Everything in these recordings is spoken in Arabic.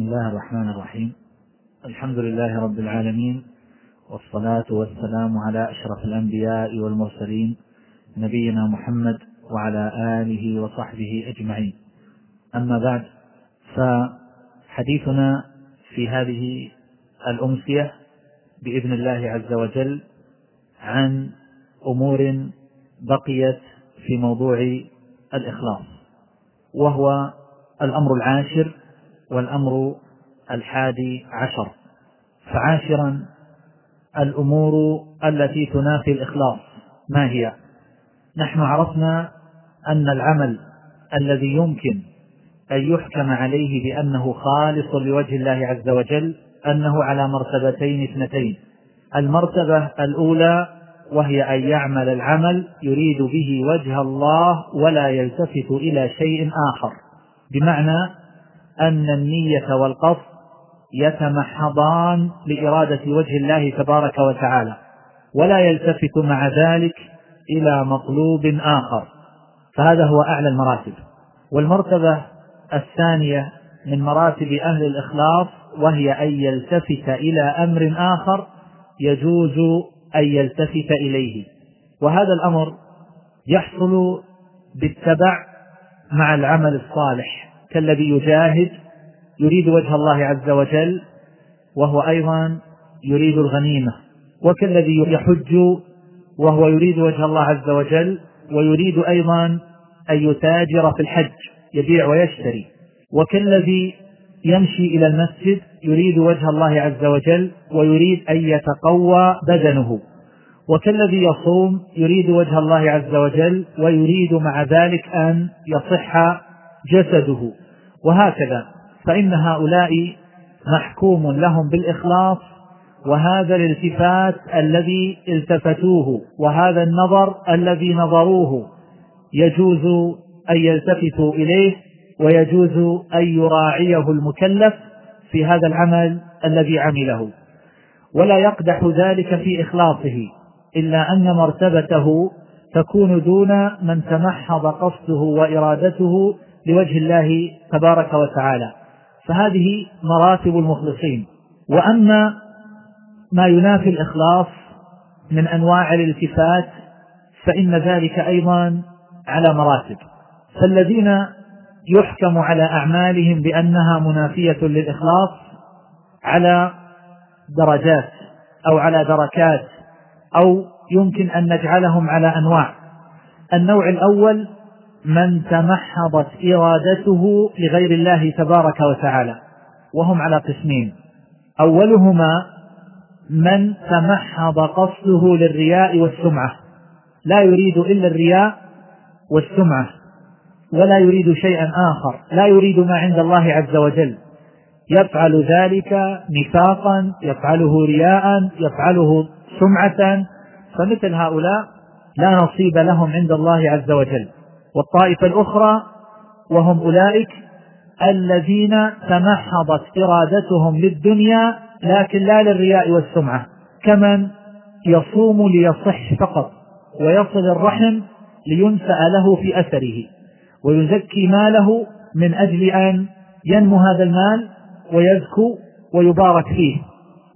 بسم الله الرحمن الرحيم. الحمد لله رب العالمين والصلاة والسلام على أشرف الأنبياء والمرسلين نبينا محمد وعلى آله وصحبه أجمعين. أما بعد فحديثنا في هذه الأمسية بإذن الله عز وجل عن أمور بقيت في موضوع الإخلاص وهو الأمر العاشر والأمر الحادي عشر. فعاشرا الأمور التي تنافي الإخلاص. ما هي؟ نحن عرفنا أن العمل الذي يمكن أن يحكم عليه بأنه خالص لوجه الله عز وجل أنه على مرتبتين اثنتين. المرتبة الأولى وهي أن يعمل العمل يريد به وجه الله ولا يلتفت إلى شيء آخر. بمعنى أن النية والقصد يتمحضان لإرادة وجه الله تبارك وتعالى ولا يلتفت مع ذلك إلى مطلوب آخر. فهذا هو أعلى المراتب. والمرتبة الثانية من مراتب أهل الإخلاص وهي أن يلتفت إلى أمر آخر يجوز أن يلتفت إليه. وهذا الأمر يحصل بالتبع مع العمل الصالح. كالذي يجاهد يريد وجه الله عز وجل وهو أيضا يريد الغنيمة. وكالذي يحج وهو يريد وجه الله عز وجل ويريد أيضا أن يتاجر في الحج يبيع ويشتري. وكالذي يمشي إلى المسجد يريد وجه الله عز وجل ويريد أن يتقوى بدنه. وكالذي يصوم يريد وجه الله عز وجل ويريد مع ذلك أن يصح جسده. وهكذا فإن هؤلاء محكوم لهم بالإخلاص وهذا الالتفات الذي التفتوه وهذا النظر الذي نظروه. يجوز أن يلتفتوا إليه ويجوز أن يراعيه المكلف في هذا العمل الذي عمله. ولا يقدح ذلك في إخلاصه إلا أن مرتبته تكون دون من تمحض قصده وإرادته لوجه الله تبارك وتعالى. فهذه مراتب المخلصين. وأما ما ينافي الإخلاص من أنواع الالتفات فإن ذلك أيضا على مراتب. فالذين يحكم على أعمالهم بأنها منافية للإخلاص على درجات أو على دركات أو يمكن أن نجعلهم على أنواع. النوع الأول من تمحضت إرادته لغير الله تبارك وتعالى وهم على قسمين. أولهما من تمحض قصده للرياء والسمعة. لا يريد إلا الرياء والسمعة ولا يريد شيئا آخر. لا يريد ما عند الله عز وجل. يفعل ذلك نفاقا يفعله رياء يفعله سمعة. فمثل هؤلاء لا نصيب لهم عند الله عز وجل. والطائفة الأخرى وهم أولئك الذين تمحضت إرادتهم للدنيا لكن لا للرياء والسمعة. كمن يصوم ليصح فقط ويصل الرحم لينسأ له في أثره ويزكي ماله من أجل أن ينمو هذا المال ويزكو ويبارك فيه.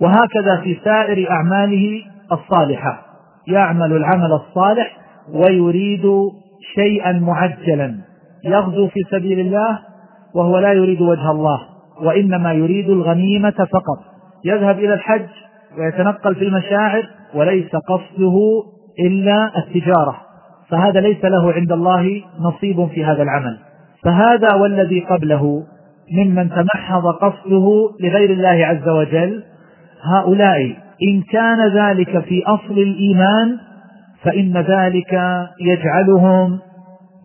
وهكذا في سائر أعماله الصالحة. يعمل العمل الصالح ويريد شيئا معجلا يغزو في سبيل الله وهو لا يريد وجه الله وإنما يريد الغنيمة فقط. يذهب إلى الحج ويتنقل في المشاعر وليس قصده إلا التجارة. فهذا ليس له عند الله نصيب في هذا العمل. فهذا والذي قبله ممن تمحض قصده لغير الله عز وجل هؤلاء إن كان ذلك في أصل الإيمان فإن ذلك يجعلهم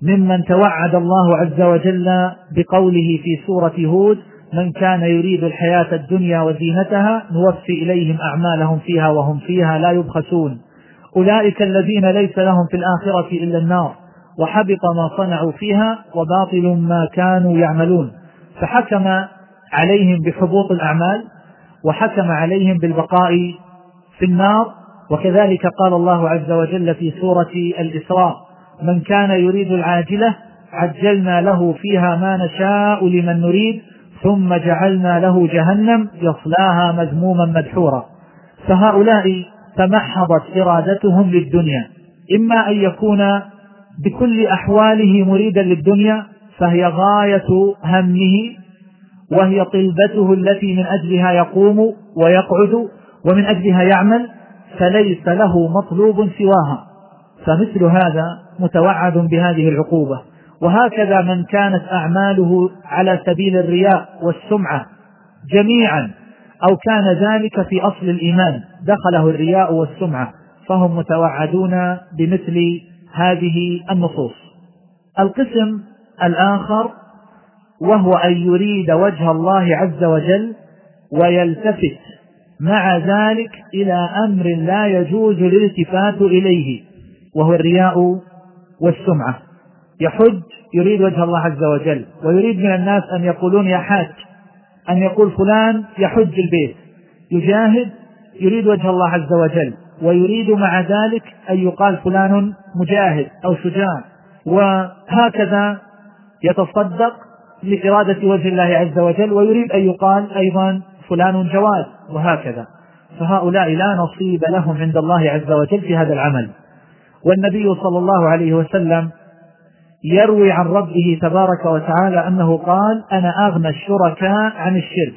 ممن توعد الله عز وجل بقوله في سورة هود من كان يريد الحياة الدنيا وزينتها نوفي إليهم أعمالهم فيها وهم فيها لا يبخسون. أولئك الذين ليس لهم في الآخرة إلا النار وحبط ما صنعوا فيها وباطل ما كانوا يعملون. فحكم عليهم بحبوط الأعمال وحكم عليهم بالبقاء في النار وكذلك قال الله عز وجل في سورة الإسراء من كان يريد العاجلة عجلنا له فيها ما نشاء لمن نريد ثم جعلنا له جهنم يصلاها مذموما مدحورا. فهؤلاء تمحضت إرادتهم للدنيا. إما أن يكون بكل أحواله مريدا للدنيا فهي غاية همه وهي طلبته التي من أجلها يقوم ويقعد ومن أجلها يعمل فليس له مطلوب سواها. فمثل هذا متوعد بهذه العقوبة. وهكذا من كانت أعماله على سبيل الرياء والسمعة جميعا أو كان ذلك في أصل الإيمان دخله الرياء والسمعة. فهم متوعدون بمثل هذه النصوص. القسم الآخر وهو أن يريد وجه الله عز وجل ويلتفت مع ذلك إلى أمر لا يجوز الالتفات إليه وهو الرياء والسمعة. يحج يريد وجه الله عز وجل ويريد من الناس أن يقولون يا حاج أن يقول فلان يحج البيت. يجاهد يريد وجه الله عز وجل ويريد مع ذلك أن يقال فلان مجاهد أو شجاع. وهكذا يتصدق لإرادة وجه الله عز وجل ويريد أن يقال أيضا فلان جواد وهكذا. فهؤلاء لا نصيب لهم عند الله عز وجل في هذا العمل. والنبي صلى الله عليه وسلم يروي عن ربه تبارك وتعالى أنه قال أنا أغنى الشركاء عن الشرك.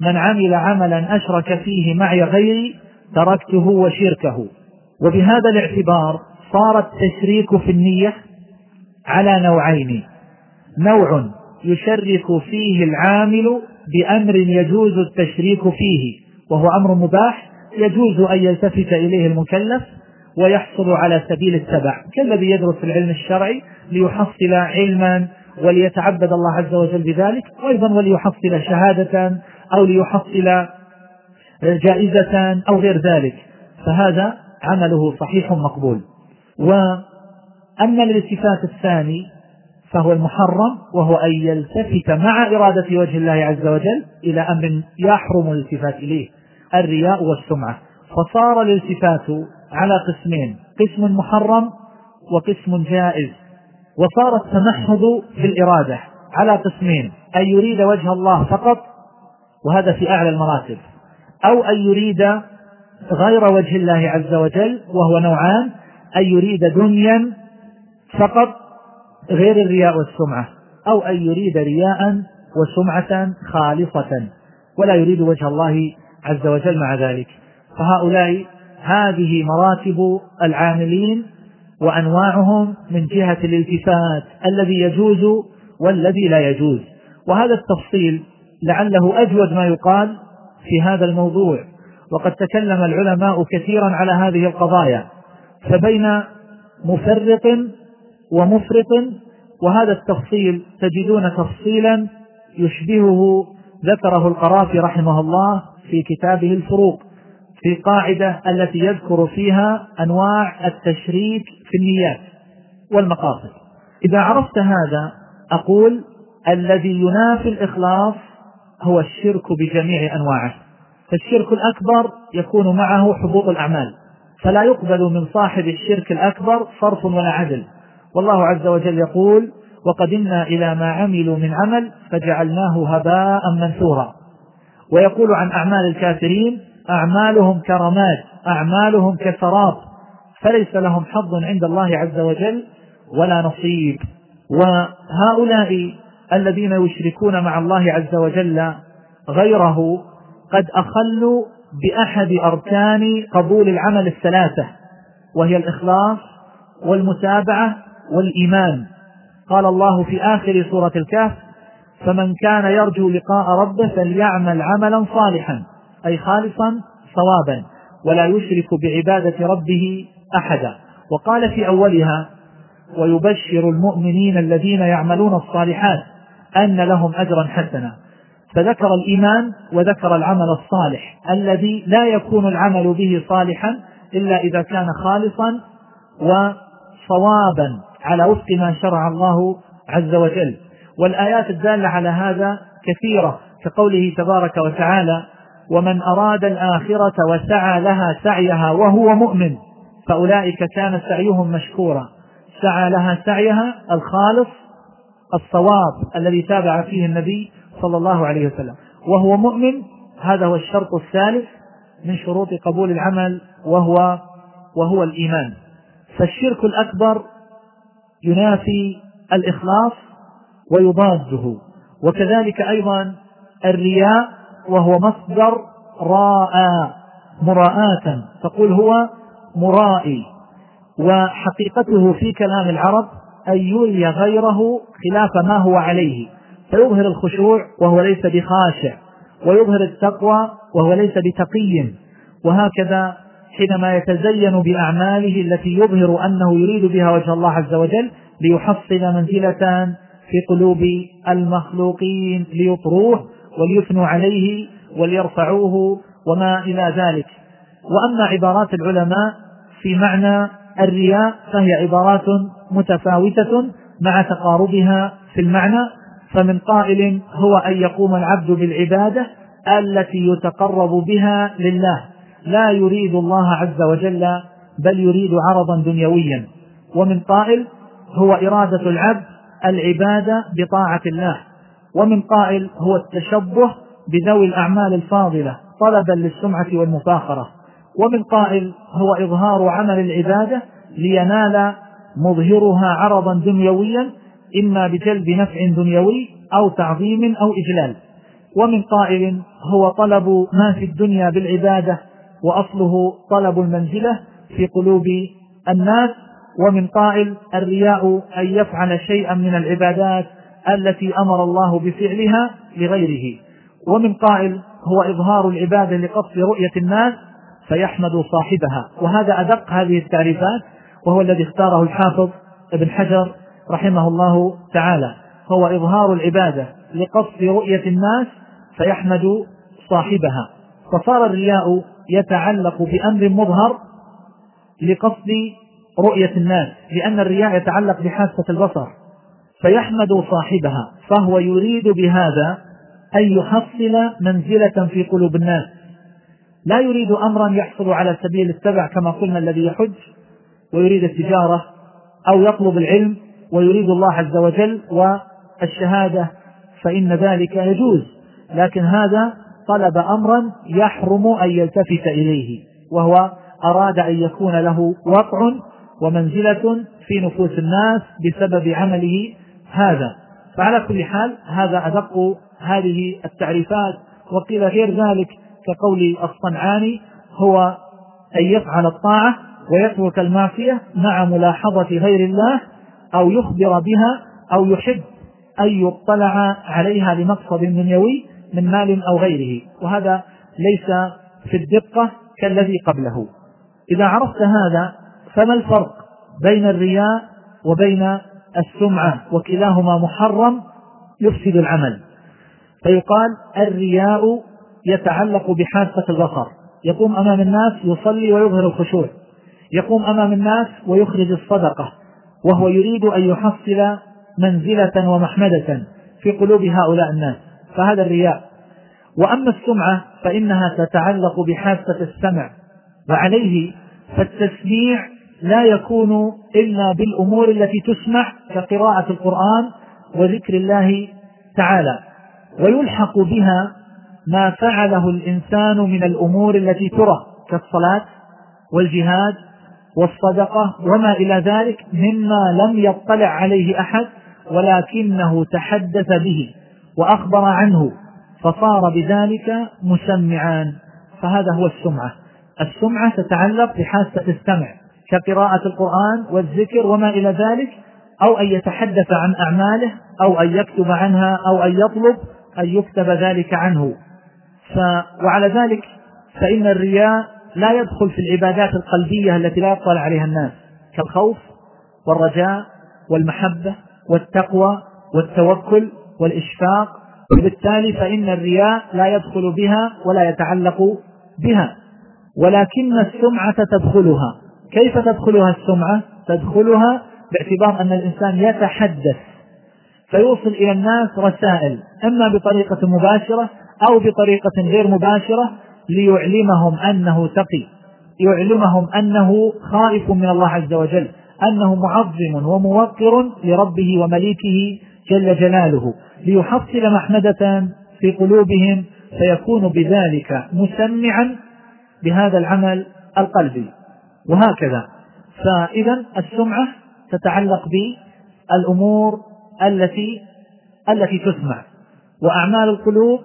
من عمل عملا أشرك فيه معي غيري تركته وشركه. وبهذا الاعتبار صار التشريك في النية على نوعين. نوع يشرك فيه العامل بأمر يجوز التشريك فيه وهو أمر مباح يجوز أن يلتفت إليه المكلف ويحصل على سبيل التبع كالذي يدرس العلم الشرعي ليحصل علما وليتعبد الله عز وجل بذلك وأيضا وليحصل شهادة أو ليحصل جائزة أو غير ذلك فهذا عمله صحيح مقبول. وأما الالتفات الثاني فهو المحرم وهو أن يلتفت مع إرادة وجه الله عز وجل إلى أمر يحرم الالتفات إليه الرياء والسمعة. فصار الالتفات على قسمين قسم محرم وقسم جائز. وصار التمحض في الإرادة على قسمين أن يريد وجه الله فقط وهذا في أعلى المراتب أو أن يريد غير وجه الله عز وجل وهو نوعان أن يريد دنيا فقط غير الرياء والسمعة أو أن يريد رياء وسمعة خالصة ولا يريد وجه الله عز وجل مع ذلك. فهؤلاء هذه مراتب العاملين وأنواعهم من جهة الالتفات الذي يجوز والذي لا يجوز. وهذا التفصيل لعله أجود ما يقال في هذا الموضوع. وقد تكلم العلماء كثيرا على هذه القضايا. فبين مفرط ومفرط وهذا التفصيل تجدون تفصيلا يشبهه ذكره القرافي رحمه الله في كتابه الفروق في قاعدة التي يذكر فيها أنواع التشريك في النيات والمقاصد. إذا عرفت هذا أقول الذي ينافي الإخلاص هو الشرك بجميع أنواعه. فالشرك الأكبر يكون معه حبوط الأعمال فلا يقبل من صاحب الشرك الأكبر صرف ولا عدل. والله عز وجل يقول وقدمنا إلى ما عملوا من عمل فجعلناه هباء منثورا. ويقول عن أعمال الكافرين أعمالهم كرماد أعمالهم كسراب فليس لهم حظ عند الله عز وجل ولا نصيب. وهؤلاء الذين يشركون مع الله عز وجل غيره قد أخلوا بأحد أركان قبول العمل الثلاثة وهي الإخلاص والمتابعة والإيمان. قال الله في آخر سورة الكهف فمن كان يرجو لقاء ربه فليعمل عملا صالحا أي خالصا صوابا ولا يشرك بعبادة ربه أحدا. وقال في أولها ويبشر المؤمنين الذين يعملون الصالحات أن لهم أجرا حسنا. فذكر الإيمان وذكر العمل الصالح الذي لا يكون العمل به صالحا إلا إذا كان خالصا وصوابا على وفق ما شرع الله عز وجل. والآيات الدالة على هذا كثيرة كقوله تبارك وتعالى ومن أراد الآخرة وسعى لها سعيها وهو مؤمن فأولئك كان سعيهم مشكورا. سعى لها سعيها الخالص الصواب الذي تابع فيه النبي صلى الله عليه وسلم. وهو مؤمن هذا هو الشرط الثالث من شروط قبول العمل وهو وهو الإيمان. فالشرك الأكبر ينافي الإخلاص ويضاده. وكذلك أيضا الرياء وهو مصدر راء مراءة تقول هو مرائي. وحقيقته في كلام العرب أن يري غيره خلاف ما هو عليه. فيظهر الخشوع وهو ليس بخاشع ويظهر التقوى وهو ليس بتقي وهكذا حينما يتزين بأعماله التي يظهر أنه يريد بها وجه الله عز وجل ليحصل منزلة في قلوب المخلوقين ليطروه وليثنوا عليه وليرفعوه وما إلى ذلك. وأما عبارات العلماء في معنى الرياء فهي عبارات متفاوتة مع تقاربها في المعنى فمن قائل هو أن يقوم العبد بالعبادة التي يتقرب بها لله. لا يريد الله عز وجل بل يريد عرضا دنيويا. ومن قائل هو إرادة العبد العبادة بطاعة الله. ومن قائل هو التشبه بذوي الأعمال الفاضلة طلبا للسمعة والمفاخرة ومن قائل هو إظهار عمل العبادة لينال مظهرها عرضا دنيويا إما بجلب نفع دنيوي أو تعظيم أو إجلال. ومن قائل هو طلب ما في الدنيا بالعبادة وأصله طلب المنزلة في قلوب الناس ومن قائل الرياء أن يفعل شيئا من العبادات التي أمر الله بفعلها لغيره. ومن قائل هو إظهار العبادة لقصد رؤية الناس فيحمد صاحبها. وهذا أدق هذه التعريفات وهو الذي اختاره الحافظ ابن حجر رحمه الله تعالى. هو إظهار العبادة لقصد رؤية الناس فيحمد صاحبها. فصار الرياء يتعلق بأمر مظهر لقصد رؤية الناس لأن الرياء يتعلق بحاسة البصر فيحمد صاحبها فهو يريد بهذا أن يحصل منزلة في قلوب الناس. لا يريد أمرا يحصل على سبيل التبع كما قلنا الذي يحج ويريد التجارة أو يطلب العلم ويريد الله عز وجل والشهادة فإن ذلك يجوز. لكن هذا طلب أمرا يحرم أن يلتفت إليه وهو أراد أن يكون له وقع ومنزلة في نفوس الناس بسبب عمله هذا. فعلى كل حال هذا أدق هذه التعريفات وقيل غير ذلك كقول الصنعاني هو أن يفعل الطاعة ويترك المعصية مع ملاحظة غير الله أو يخبر بها أو يحب أن يطلع عليها لمقصد دنيوي من مال أو غيره. وهذا ليس في الدقة كالذي قبله. إذا عرفت هذا فما الفرق بين الرياء وبين السمعة؟ وكلاهما محرم يفسد العمل. فيقال الرياء يتعلق بحاسة البصر. يقوم أمام الناس يصلي ويظهر الخشوع. يقوم أمام الناس ويخرج الصدقة. وهو يريد أن يحصل منزلة ومحمدة في قلوب هؤلاء الناس. فهذا الرياء. وأما السمعة فإنها تتعلق بحاسة السمع وعليه فالتسميع لا يكون إلا بالأمور التي تسمع كقراءة القرآن وذكر الله تعالى. ويلحق بها ما فعله الإنسان من الأمور التي ترى كالصلاة والجهاد والصدقة وما إلى ذلك مما لم يطلع عليه أحد ولكنه تحدث به. وأخبر عنه فصار بذلك مسمعان. فهذا هو السمعة. السمعة تتعلق بحاسة السمع كقراءة القرآن والذكر وما إلى ذلك أو أن يتحدث عن أعماله أو أن يكتب عنها أو أن يطلب أن يكتب ذلك عنه. ف وعلى ذلك فإن الرياء لا يدخل في العبادات القلبية التي لا يطلع عليها الناس كالخوف والرجاء والمحبة والتقوى والتوكل والإشفاق وبالتالي فإن الرياء لا يدخل بها ولا يتعلق بها. ولكن السمعة تدخلها. كيف تدخلها السمعة؟ تدخلها باعتبار أن الإنسان يتحدث. فيوصل إلى الناس رسائل إما بطريقة مباشرة أو بطريقة غير مباشرة ليعلمهم أنه تقي. يعلمهم أنه خائف من الله عز وجل أنه معظم وموقر لربه ومليكه جل جلاله. ليحصل محمدة في قلوبهم فيكون بذلك مسمعا بهذا العمل القلبي. وهكذا. فإذا السمعة تتعلق بالأمور التي التي تسمع. وأعمال القلوب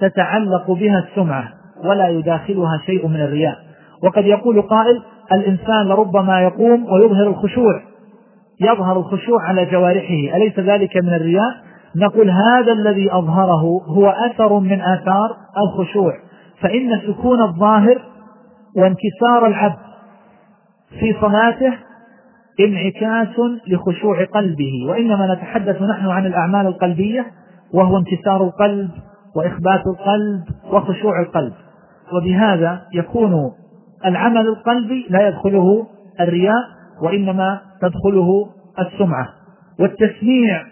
تتعلق بها السمعة ولا يداخلها شيء من الرياء. وقد يقول قائل الإنسان لربما يقوم ويظهر الخشوع. يظهر الخشوع على جوارحه. أليس ذلك من الرياء؟ نقول هذا الذي أظهره هو أثر من آثار الخشوع. فإن سكون الظاهر وانكسار العبد في صلاته انعكاس لخشوع قلبه. وإنما نتحدث نحن عن الأعمال القلبية وهو انكسار القلب وإخبات القلب وخشوع القلب. وبهذا يكون العمل القلبي لا يدخله الرياء وإنما تدخله السمعة. والتسميع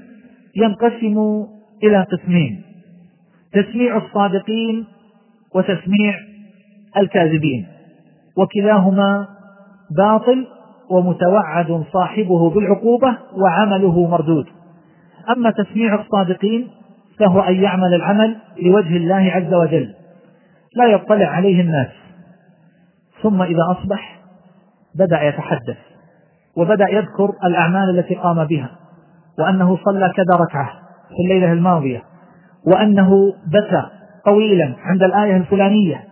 ينقسم إلى قسمين تسميع الصادقين وتسميع الكاذبين وكلاهما باطل ومتوعد صاحبه بالعقوبة وعمله مردود. أما تسميع الصادقين فهو أن يعمل العمل لوجه الله عز وجل لا يطلع عليه الناس. ثم إذا أصبح بدأ يتحدث وبدأ يذكر الأعمال التي قام بها. وأنه صلى كذا ركعة في الليلة الماضية وأنه بكى طويلا عند الآية الفلانية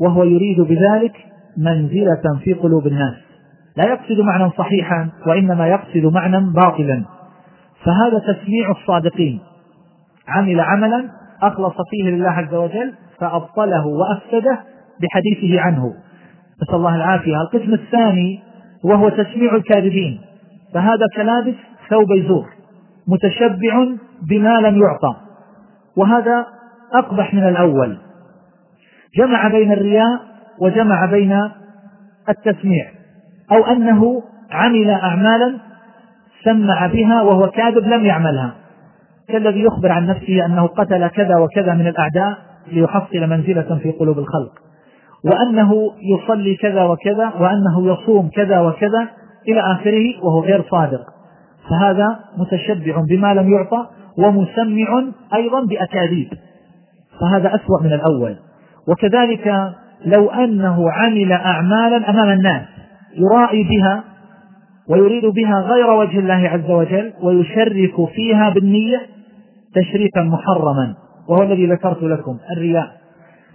وهو يريد بذلك منزلة في قلوب الناس. لا يقصد معنى صحيحا وإنما يقصد معنى باطلا. فهذا تسميع الصادقين. عمل عملا أخلص فيه لله عز وجل فأبطله وأفسده بحديثه عنه. نسأل الله العافية. القسم الثاني وهو تسميع الكاذبين. فهذا كلابس ثوب يزور متشبع بما لم يعطى. وهذا أقبح من الأول. جمع بين الرياء وجمع بين التسميع أو أنه عمل أعمالا سمع بها وهو كاذب لم يعملها. كالذي يخبر عن نفسه أنه قتل كذا وكذا من الأعداء ليحصل منزلة في قلوب الخلق. وأنه يصلي كذا وكذا وأنه يصوم كذا وكذا إلى آخره وهو غير صادق. فهذا متشبع بما لم يعطى ومسمع أيضا بأكاذيب. فهذا أسوأ من الأول. وكذلك لو أنه عمل أعمالا أمام الناس يرائي بها ويريد بها غير وجه الله عز وجل ويشرك فيها بالنية تشريكا محرما وهو الذي ذكرت لكم الرياء.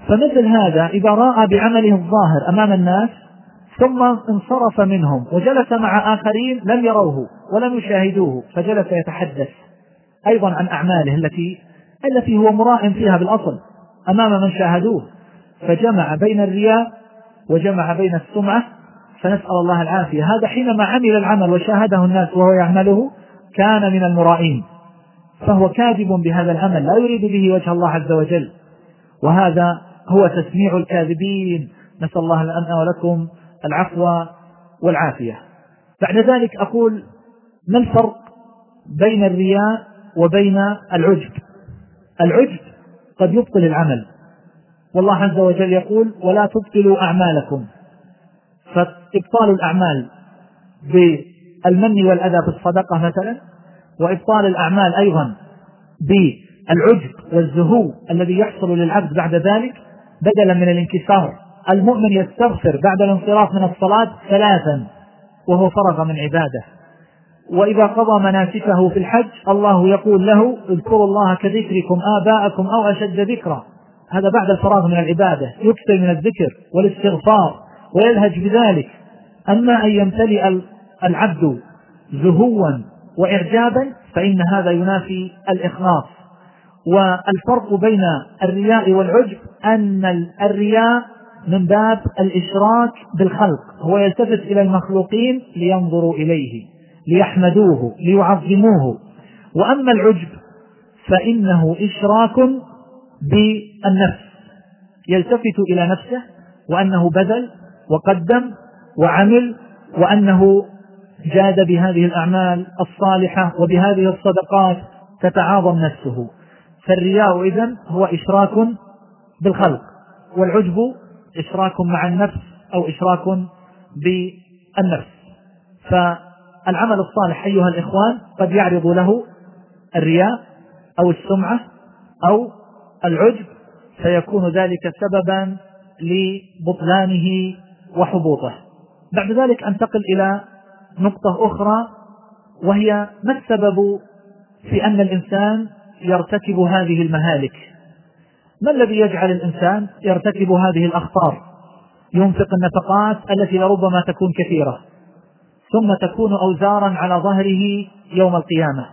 فمثل هذا إذا رأى بعمله الظاهر أمام الناس ثم انصرف منهم وجلس مع آخرين لم يروه ولم يشاهدوه فجلس يتحدث أيضا عن أعماله التي التي هو مراء فيها بالأصل أمام من شاهدوه. فجمع بين الرياء وجمع بين السمعة فنسأل الله العافية. هذا حينما عمل العمل وشاهده الناس وهو يعمله كان من المرائين فهو كاذب بهذا العمل لا يريد به وجه الله عز وجل. وهذا هو تسميع الكاذبين. نسأل الله لنا ولكم العفو والعافية. بعد ذلك أقول ما الفرق بين الرياء وبين العجب؟ العجب قد يبطل العمل. والله عز وجل يقول ولا تبطلوا أعمالكم. فإبطال الأعمال بالمن والأذى في الصدقة مثلا وإبطال الأعمال أيضا بالعجب والزهو الذي يحصل للعبد بعد ذلك بدلا من الانكسار. المؤمن يستغفر بعد الانصراف من الصلاة ثلاثا وهو فرغ من عبادة. وإذا قضى مناسكه في الحج الله يقول له اذكروا الله كذكركم آباءكم أو أشد ذكرا هذا بعد الفراغ من العبادة. يكثر من الذكر والاستغفار ويلهج بذلك. أما أن يمتلئ العبد زهوا وإعجابا فإن هذا ينافي الإخلاص. والفرق بين الرياء والعجب أن الرياء من باب الإشراك بالخلق هو يلتفت إلى المخلوقين لينظروا إليه ليحمدوه ليعظموه. وأما العجب فإنه إشراك بالنفس يلتفت إلى نفسه وأنه بذل وقدم وعمل وأنه جاد بهذه الأعمال الصالحة وبهذه الصدقات تتعاظم نفسه. فالرياء إذن هو إشراك بالخلق والعجب إشراك مع النفس أو إشراك بالنفس. فالعمل الصالح أيها الإخوان قد يعرض له الرياء أو السمعة أو العجب فيكون ذلك سببا لبطلانه وحبوطه. بعد ذلك أنتقل إلى نقطة أخرى وهي ما السبب في أن الإنسان يرتكب هذه المهالك؟ ما الذي يجعل الإنسان يرتكب هذه الأخطار؟ ينفق النفقات التي لربما تكون كثيرة ثم تكون أوزارا على ظهره يوم القيامة.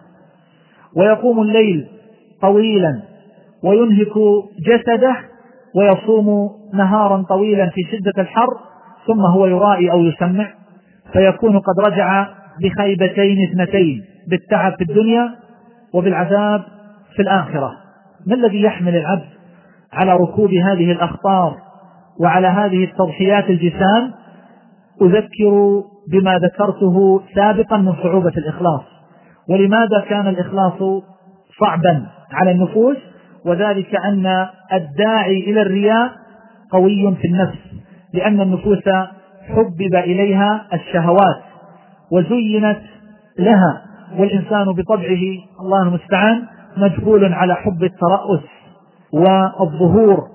ويقوم الليل طويلا وينهك جسده ويصوم نهارا طويلا في شدة الحر ثم هو يرائي أو يسمع. فيكون قد رجع بخيبتين اثنتين بالتعب في الدنيا وبالعذاب في الآخرة. ما الذي يحمل العبد على ركوب هذه الأخطار وعلى هذه التضحيات الجسام أذكر بما ذكرته سابقا من صعوبة الإخلاص. ولماذا كان الإخلاص صعبا على النفوس؟ وذلك أن الداعي إلى الرياء قوي في النفس لأن النفوس حبب إليها الشهوات وزينت لها والإنسان بطبعه الله المستعان مجبول على حب الترأس. والظهور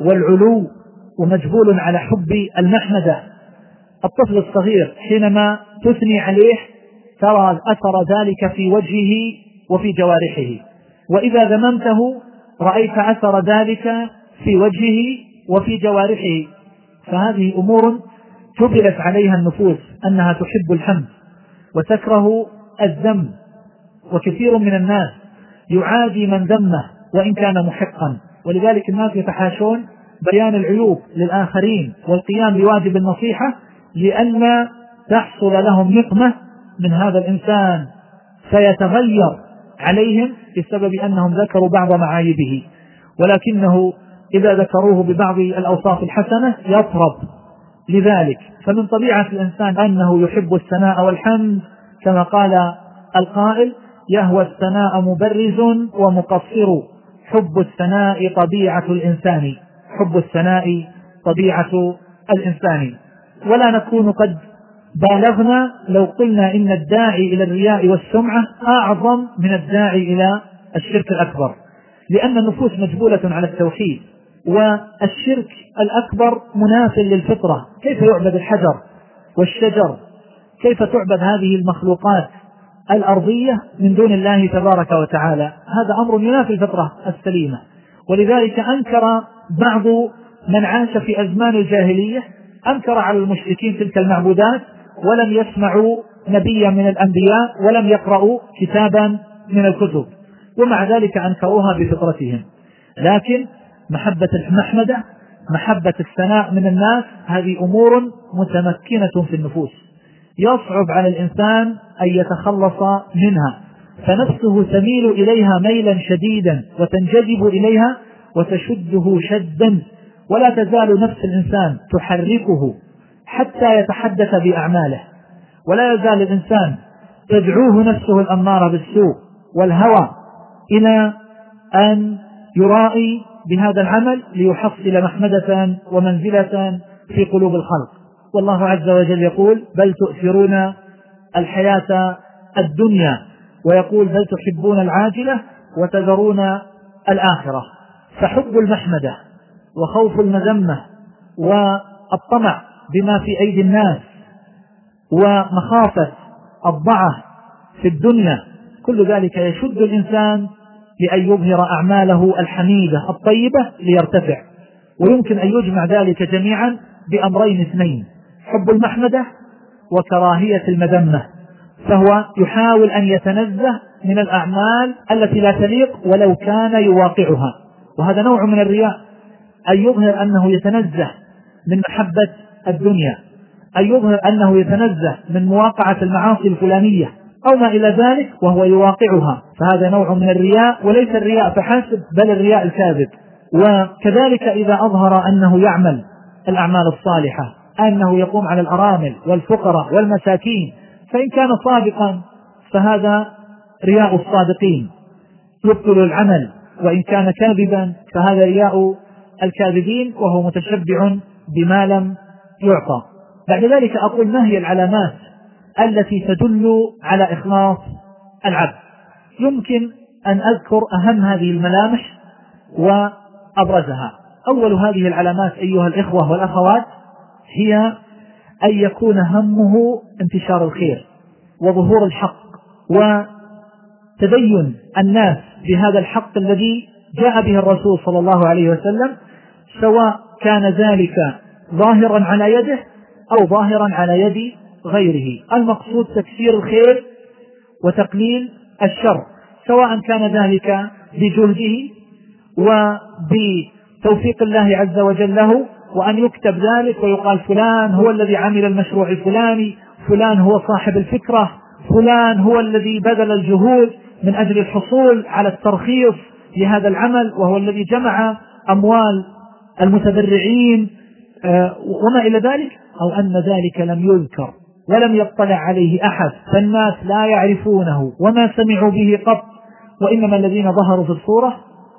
والعلو ومجبول على حب المحمدة. الطفل الصغير حينما تثني عليه ترى أثر ذلك في وجهه وفي جوارحه. وإذا ذممته رأيت أثر ذلك في وجهه وفي جوارحه. فهذه أمور جبلت عليها النفوس أنها تحب الحمد وتكره الذم. وكثير من الناس يعادي من ذمه وإن كان محقا. ولذلك الناس يتحاشون بيان العيوب للآخرين والقيام بواجب النصيحة لئلا تحصل لهم نقمة من هذا الإنسان فيتغير عليهم بسبب أنهم ذكروا بعض معايبه. ولكنه إذا ذكروه ببعض الأوصاف الحسنة يطرب. لذلك فمن طبيعة الإنسان أنه يحب الثناء والحمد كما قال القائل يهوى الثناء مبرز ومقصر. حب الثناء طبيعة الإنسان. حب الثناء طبيعة الإنسان. ولا نكون قد بالغنا لو قلنا إن الداعي إلى الرياء والسمعة أعظم من الداعي إلى الشرك الأكبر. لأن النفوس مجبولة على التوحيد والشرك الأكبر مناف للفطرة. كيف يعبد الحجر والشجر؟ كيف تعبد هذه المخلوقات؟ الأرضية من دون الله تبارك وتعالى. هذا أمر ينافي الفطرة السليمة. ولذلك أنكر بعض من عاش في أزمان الجاهلية أنكر على المشركين تلك المعبودات ولم يسمعوا نبيا من الأنبياء ولم يقرأوا كتابا من الكتب ومع ذلك أنكروها بفطرتهم. لكن محبة المحمدة محبة الثناء من الناس هذه أمور متمكنة في النفوس. يصعب على الإنسان أن يتخلص منها. فنفسه تميل إليها ميلا شديدا وتنجذب إليها وتشده شدا. ولا تزال نفس الإنسان تحركه حتى يتحدث بأعماله. ولا يزال الإنسان تدعوه نفسه الأمارة بالسوء والهوى إلى أن يرائي بهذا العمل ليحصل محمدة ومنزلة في قلوب الخلق. والله عز وجل يقول بل تؤثرون الحياة الدنيا ويقول بل تحبون العاجلة وتذرون الآخرة. فحب المحمدة وخوف المذمة والطمع بما في أيدي الناس ومخافة الضعف في الدنيا كل ذلك يشد الإنسان لأن يظهر أعماله الحميدة الطيبة ليرتفع. ويمكن أن يجمع ذلك جميعا بأمرين اثنين. حب المحمدة وكراهية المذمة فهو يحاول أن يتنزه من الأعمال التي لا تليق ولو كان يواقعها. وهذا نوع من الرياء أن يظهر أنه يتنزه من محبة الدنيا أن يظهر أنه يتنزه من مواقعة المعاصي الفلانية أو ما إلى ذلك وهو يواقعها. فهذا نوع من الرياء وليس الرياء فحسب بل الرياء الكاذب. وكذلك إذا أظهر أنه يعمل الأعمال الصالحة أنه يقوم على الأرامل والفقراء والمساكين فإن كان صادقا فهذا رياء الصادقين. يبطل العمل وإن كان كاذبا فهذا رياء الكاذبين وهو متشبع بما لم يعطى. بعد ذلك أقول ما هي العلامات التي تدل على إخلاص العبد؟ يمكن أن أذكر أهم هذه الملامح وأبرزها. أول هذه العلامات أيها الإخوة والأخوات هي أن يكون همه انتشار الخير وظهور الحق وتدين الناس بهذا الحق الذي جاء به الرسول صلى الله عليه وسلم سواء كان ذلك ظاهرا على يده أو ظاهرا على يد غيره. المقصود تكسير الخير وتقليل الشر سواء كان ذلك بجهده وبتوفيق الله عز وجل له وأن يكتب ذلك ويقال فلان هو الذي عمل المشروع الفلاني فلان هو صاحب الفكرة فلان هو الذي بذل الجهود من أجل الحصول على الترخيص لهذا العمل وهو الذي جمع أموال المتبرعين آه، وما إلى ذلك؟ أو أن ذلك لم يذكر ولم يطلع عليه أحد فالناس لا يعرفونه وما سمعوا به قط وإنما الذين ظهروا في الصورة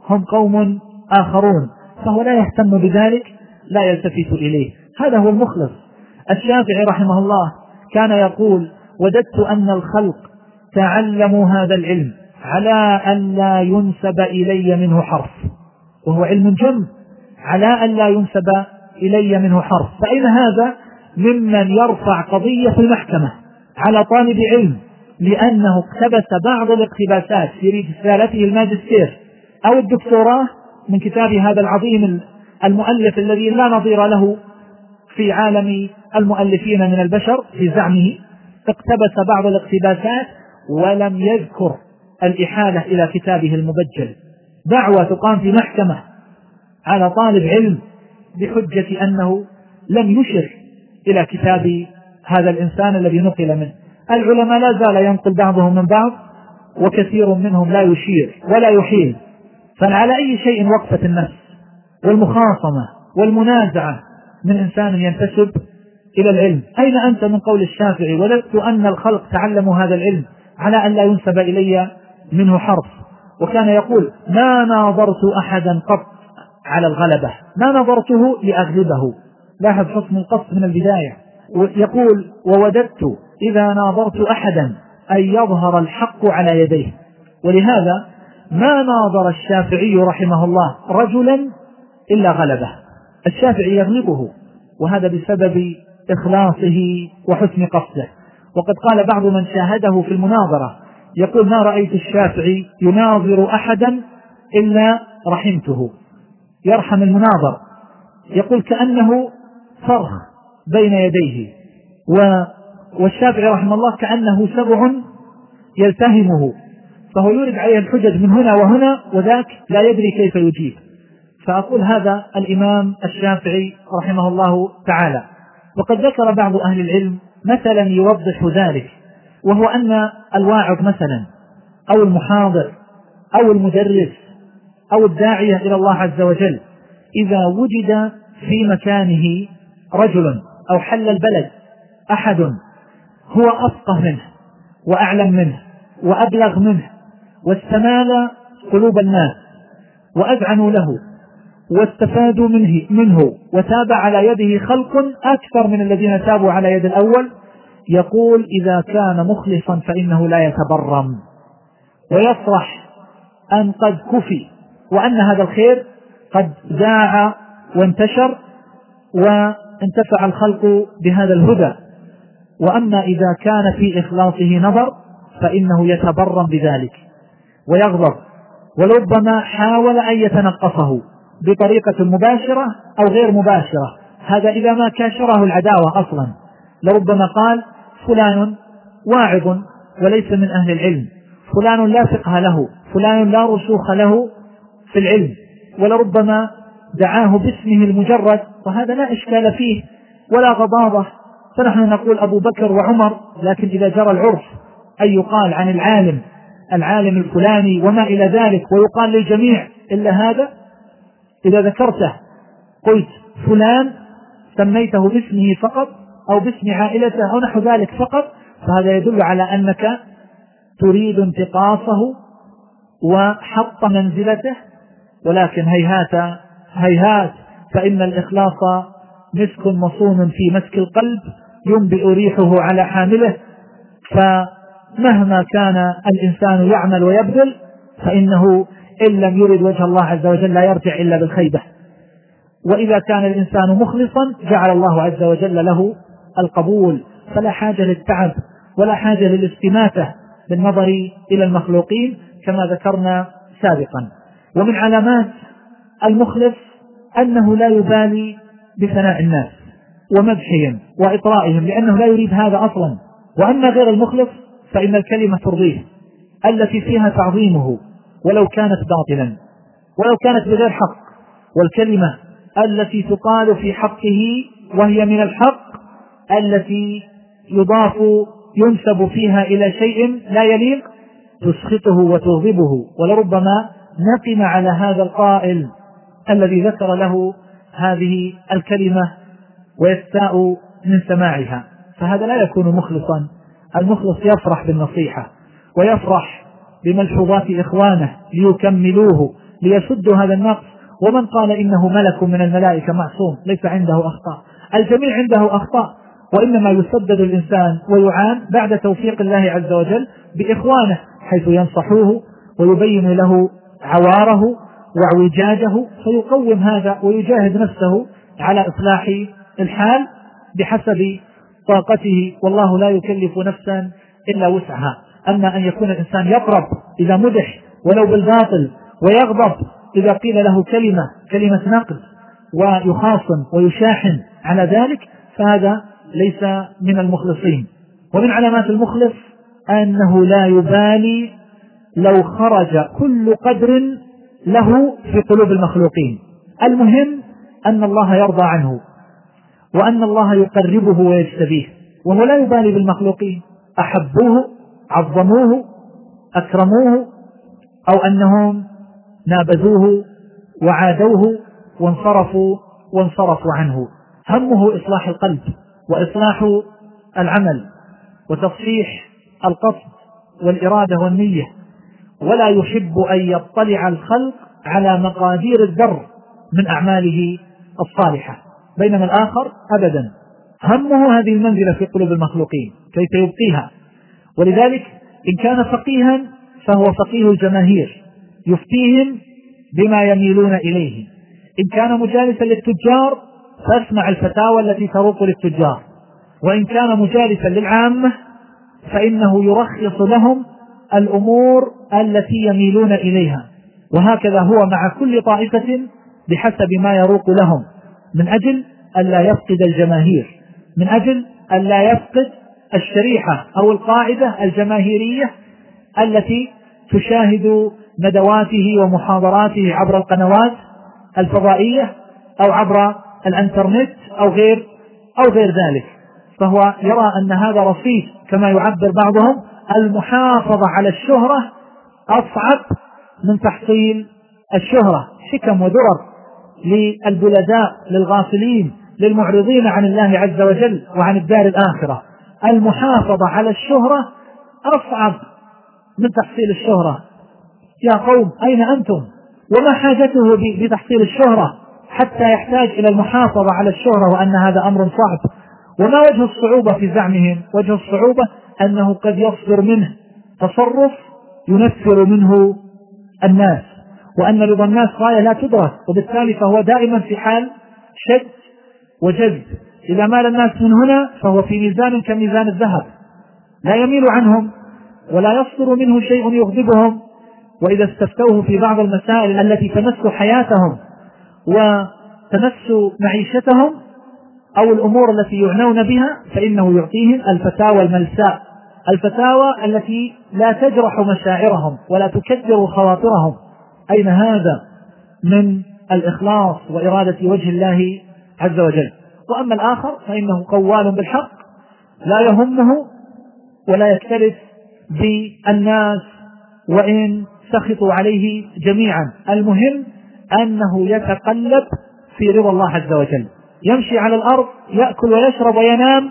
هم قوم آخرون فهو لا يهتم بذلك لا يلتفت إليه. هذا هو المخلص. الشافعي رحمه الله كان يقول وددت أن الخلق تعلموا هذا العلم على أن لا ينسب إلي منه حرف. وهو علم جم. على أن لا ينسب إلي منه حرف. فأين هذا ممن يرفع قضية في المحكمة على طالب علم لأنه اقتبس بعض الاقتباسات في رسالته الماجستير أو الدكتوراه من كتاب هذا العظيم المؤلف الذي لا نظير له في عالم المؤلفين من البشر في زعمه اقتبس بعض الاقتباسات ولم يذكر الإحالة إلى كتابه المبجل. دعوة تقام في محكمة على طالب علم بحجة أنه لم يشر إلى كتاب هذا الإنسان الذي نقل منه. العلماء لا زال ينقل بعضهم من بعض وكثير منهم لا يشير ولا يحيل. فعلى أي شيء وقفت النفس والمخاصمة والمنازعة من إنسان ينتسب إلى العلم. أين أنت من قول الشافعي؟ وددت أن الخلق تعلموا هذا العلم على أن لا ينسب إلي منه حرف. وكان يقول ما ناظرت أحدا قط على الغلبة. ما نظرته لأغلبه. لاحظ حسن القصد من البداية. يقول ووددت إذا ناظرت أحدا أن يظهر الحق على يديه. ولهذا ما ناظر الشافعي رحمه الله رجلا إلا غلبه. الشافعي يغلبه وهذا بسبب إخلاصه وحسن قصده. وقد قال بعض من شاهده في المناظرة يقول ما رأيت الشافعي يناظر أحدا إلا رحمته. يرحم المناظر. يقول كأنه فرخ بين يديه. والشافعي رحمه الله كأنه سبع يلتهمه. فهو يورد عليه الحجج من هنا وهنا وذاك لا يدري كيف يجيب. فأقول هذا الإمام الشافعي رحمه الله تعالى. وقد ذكر بعض أهل العلم مثلا يوضح ذلك وهو أن الواعظ مثلا أو المحاضر أو المدرس أو الداعية إلى الله عز وجل إذا وجد في مكانه رجل أو حل البلد أحد هو أفقه منه وأعلم منه وأبلغ منه واستمال قلوب الناس وأذعنوا له واستفادوا منه, منه وتاب على يده خلق أكثر من الذين تابوا على يد الأول يقول إذا كان مخلصا فإنه لا يتبرم. ويفرح أن قد كفي وأن هذا الخير قد ذاع وانتشر وانتفع الخلق بهذا الهدى. وأما إذا كان في إخلاصه نظر فإنه يتبرم بذلك ويغضب. ولربما حاول أن يتنقصه. بطريقة مباشرة أو غير مباشرة. هذا إذا ما كاشره العداوة أصلا. لربما قال فلان واعظ وليس من أهل العلم. فلان لا فقه له. فلان لا رسوخ له في العلم. ولربما دعاه باسمه المجرد. وهذا لا إشكال فيه ولا غضاضة. فنحن نقول أبو بكر وعمر لكن إذا جرى العرف أن يقال عن العالم العالم الفلاني وما إلى ذلك ويقال للجميع إلا هذا إذا ذكرته قلت فلان سميته باسمه فقط أو باسم عائلته أو نحو ذلك فقط فهذا يدل على أنك تريد انتقاصه وحط منزلته ولكن هيهات هيهات فإن الإخلاص مسك مصون في مسك القلب ينبئ ريحه على حامله فمهما كان الإنسان يعمل ويبذل فإنه إن لم يرد وجه الله عز وجل لا يرجع إلا بالخيبة. وإذا كان الإنسان مخلصا جعل الله عز وجل له القبول. فلا حاجة للتعب ولا حاجة للاستماتة بالنظر إلى المخلوقين كما ذكرنا سابقا. ومن علامات المخلص أنه لا يبالي بثناء الناس ومدحهم وإطرائهم لأنه لا يريد هذا أصلا. وأما غير المخلص فإن الكلمة ترضيه التي فيها تعظيمه ولو كانت باطلا ولو كانت بغير حق. والكلمة التي تقال في حقه وهي من الحق التي يضاف ينسب فيها إلى شيء لا يليق تسخطه وتغضبه. ولربما نقم على هذا القائل الذي ذكر له هذه الكلمة ويستاء من سماعها. فهذا لا يكون مخلصا. المخلص يفرح بالنصيحة ويفرح بملحوظات إخوانه ليكملوه ليسدوا هذا النقص. ومن قال إنه ملك من الملائكة معصوم ليس عنده أخطاء. الجميع عنده أخطاء وإنما يسدد الإنسان ويعان بعد توفيق الله عز وجل بإخوانه حيث ينصحوه ويبين له عواره واعوجاجه فيقوم هذا ويجاهد نفسه على إصلاح الحال بحسب طاقته. والله لا يكلف نفسا إلا وسعها. أما أن يكون الإنسان يقرب إذا مدح ولو بالباطل ويغضب إذا قيل له كلمة كلمة نقد ويخاصم ويشاحن على ذلك فهذا ليس من المخلصين. ومن علامات المخلص أنه لا يبالي لو خرج كل قدر له في قلوب المخلوقين. المهم أن الله يرضى عنه وأن الله يقربه ويجتبيه وهو لا يبالي بالمخلوقين أحبوه عظموه أكرموه أو أنهم نابذوه وعادوه وانصرفوا وانصرفوا عنه. همه إصلاح القلب وإصلاح العمل وتصحيح القصد والإرادة والنية. ولا يحب أن يطلع الخلق على مقادير الذر من أعماله الصالحة. بينما الآخر أبدا. همه هذه المنزلة في قلوب المخلوقين كيف يبقيها؟ ولذلك إن كان فقيها فهو فقيه الجماهير يفتيهم بما يميلون إليه. إن كان مجالسا للتجار فاسمع الفتاوى التي تروق للتجار. وإن كان مجالسا للعامة فإنه يرخص لهم الأمور التي يميلون إليها. وهكذا هو مع كل طائفة بحسب ما يروق لهم. من أجل ألا يفقد الجماهير من أجل ألا يفقد الشريحة أو القاعدة الجماهيرية التي تشاهد ندواته ومحاضراته عبر القنوات الفضائية أو عبر الإنترنت أو غير أو غير ذلك. فهو يرى أن هذا رصيد كما يعبر بعضهم. المحافظة على الشهرة أصعب من تحصيل الشهرة. حكم ودرر للبلداء للغافلين للمعرضين عن الله عز وجل وعن الدار الآخرة. المحافظة على الشهرة أصعب من تحصيل الشهرة. يا قوم أين أنتم؟ وما حاجته بتحصيل الشهرة حتى يحتاج إلى المحافظة على الشهرة وأن هذا أمر صعب. وما وجه الصعوبة في زعمهم؟ وجه الصعوبة أنه قد يصدر منه تصرف ينفر منه الناس وأن رضا الناس غاية لا تدرك وبالتالي فهو دائما في حال شد وجذب. إذا مال الناس من هنا فهو في ميزان كميزان الذهب. لا يميل عنهم ولا يصدر منه شيء يغضبهم. وإذا استفتوه في بعض المسائل التي تمس حياتهم وتمس معيشتهم أو الأمور التي يعنون بها فإنه يعطيهم الفتاوى الملساء. الفتاوى التي لا تجرح مشاعرهم ولا تكدر خواطرهم. أين هذا من الإخلاص وإرادة وجه الله عز وجل؟ وأما الآخر فإنه قوال بالحق لا يهمه ولا يكترث بالناس وإن سخطوا عليه جميعا. المهم أنه يتقلب في رضا الله عز وجل. يمشي على الأرض يأكل ويشرب وينام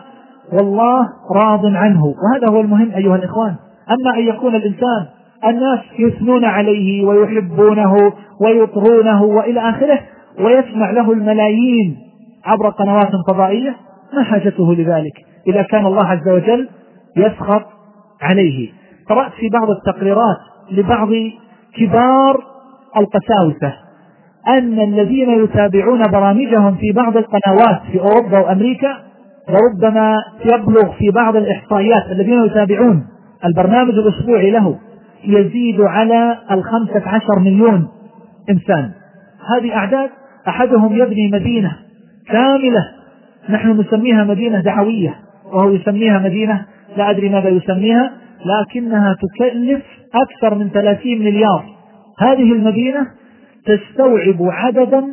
والله راض عنه. وهذا هو المهم أيها الإخوان. أما أن يكون الإنسان الناس يثنون عليه ويحبونه ويطرونه وإلى آخره ويسمع له الملايين عبر قنوات فضائية ما حاجته لذلك. إذا كان الله عز وجل يسخط عليه. قرأت في بعض التقريرات لبعض كبار القساوسة أن الذين يتابعون برامجهم في بعض القنوات في أوروبا وأمريكا وربما يبلغ في بعض الإحصائيات الذين يتابعون البرنامج الأسبوعي له يزيد على الخمسة عشر مليون إنسان. هذه أعداد أحدهم يبني مدينة كاملة. نحن نسميها مدينة دعوية. وهو يسميها مدينة. لا أدري ماذا يسميها. لكنها تكلف أكثر من 30 مليار. هذه المدينة تستوعب عددا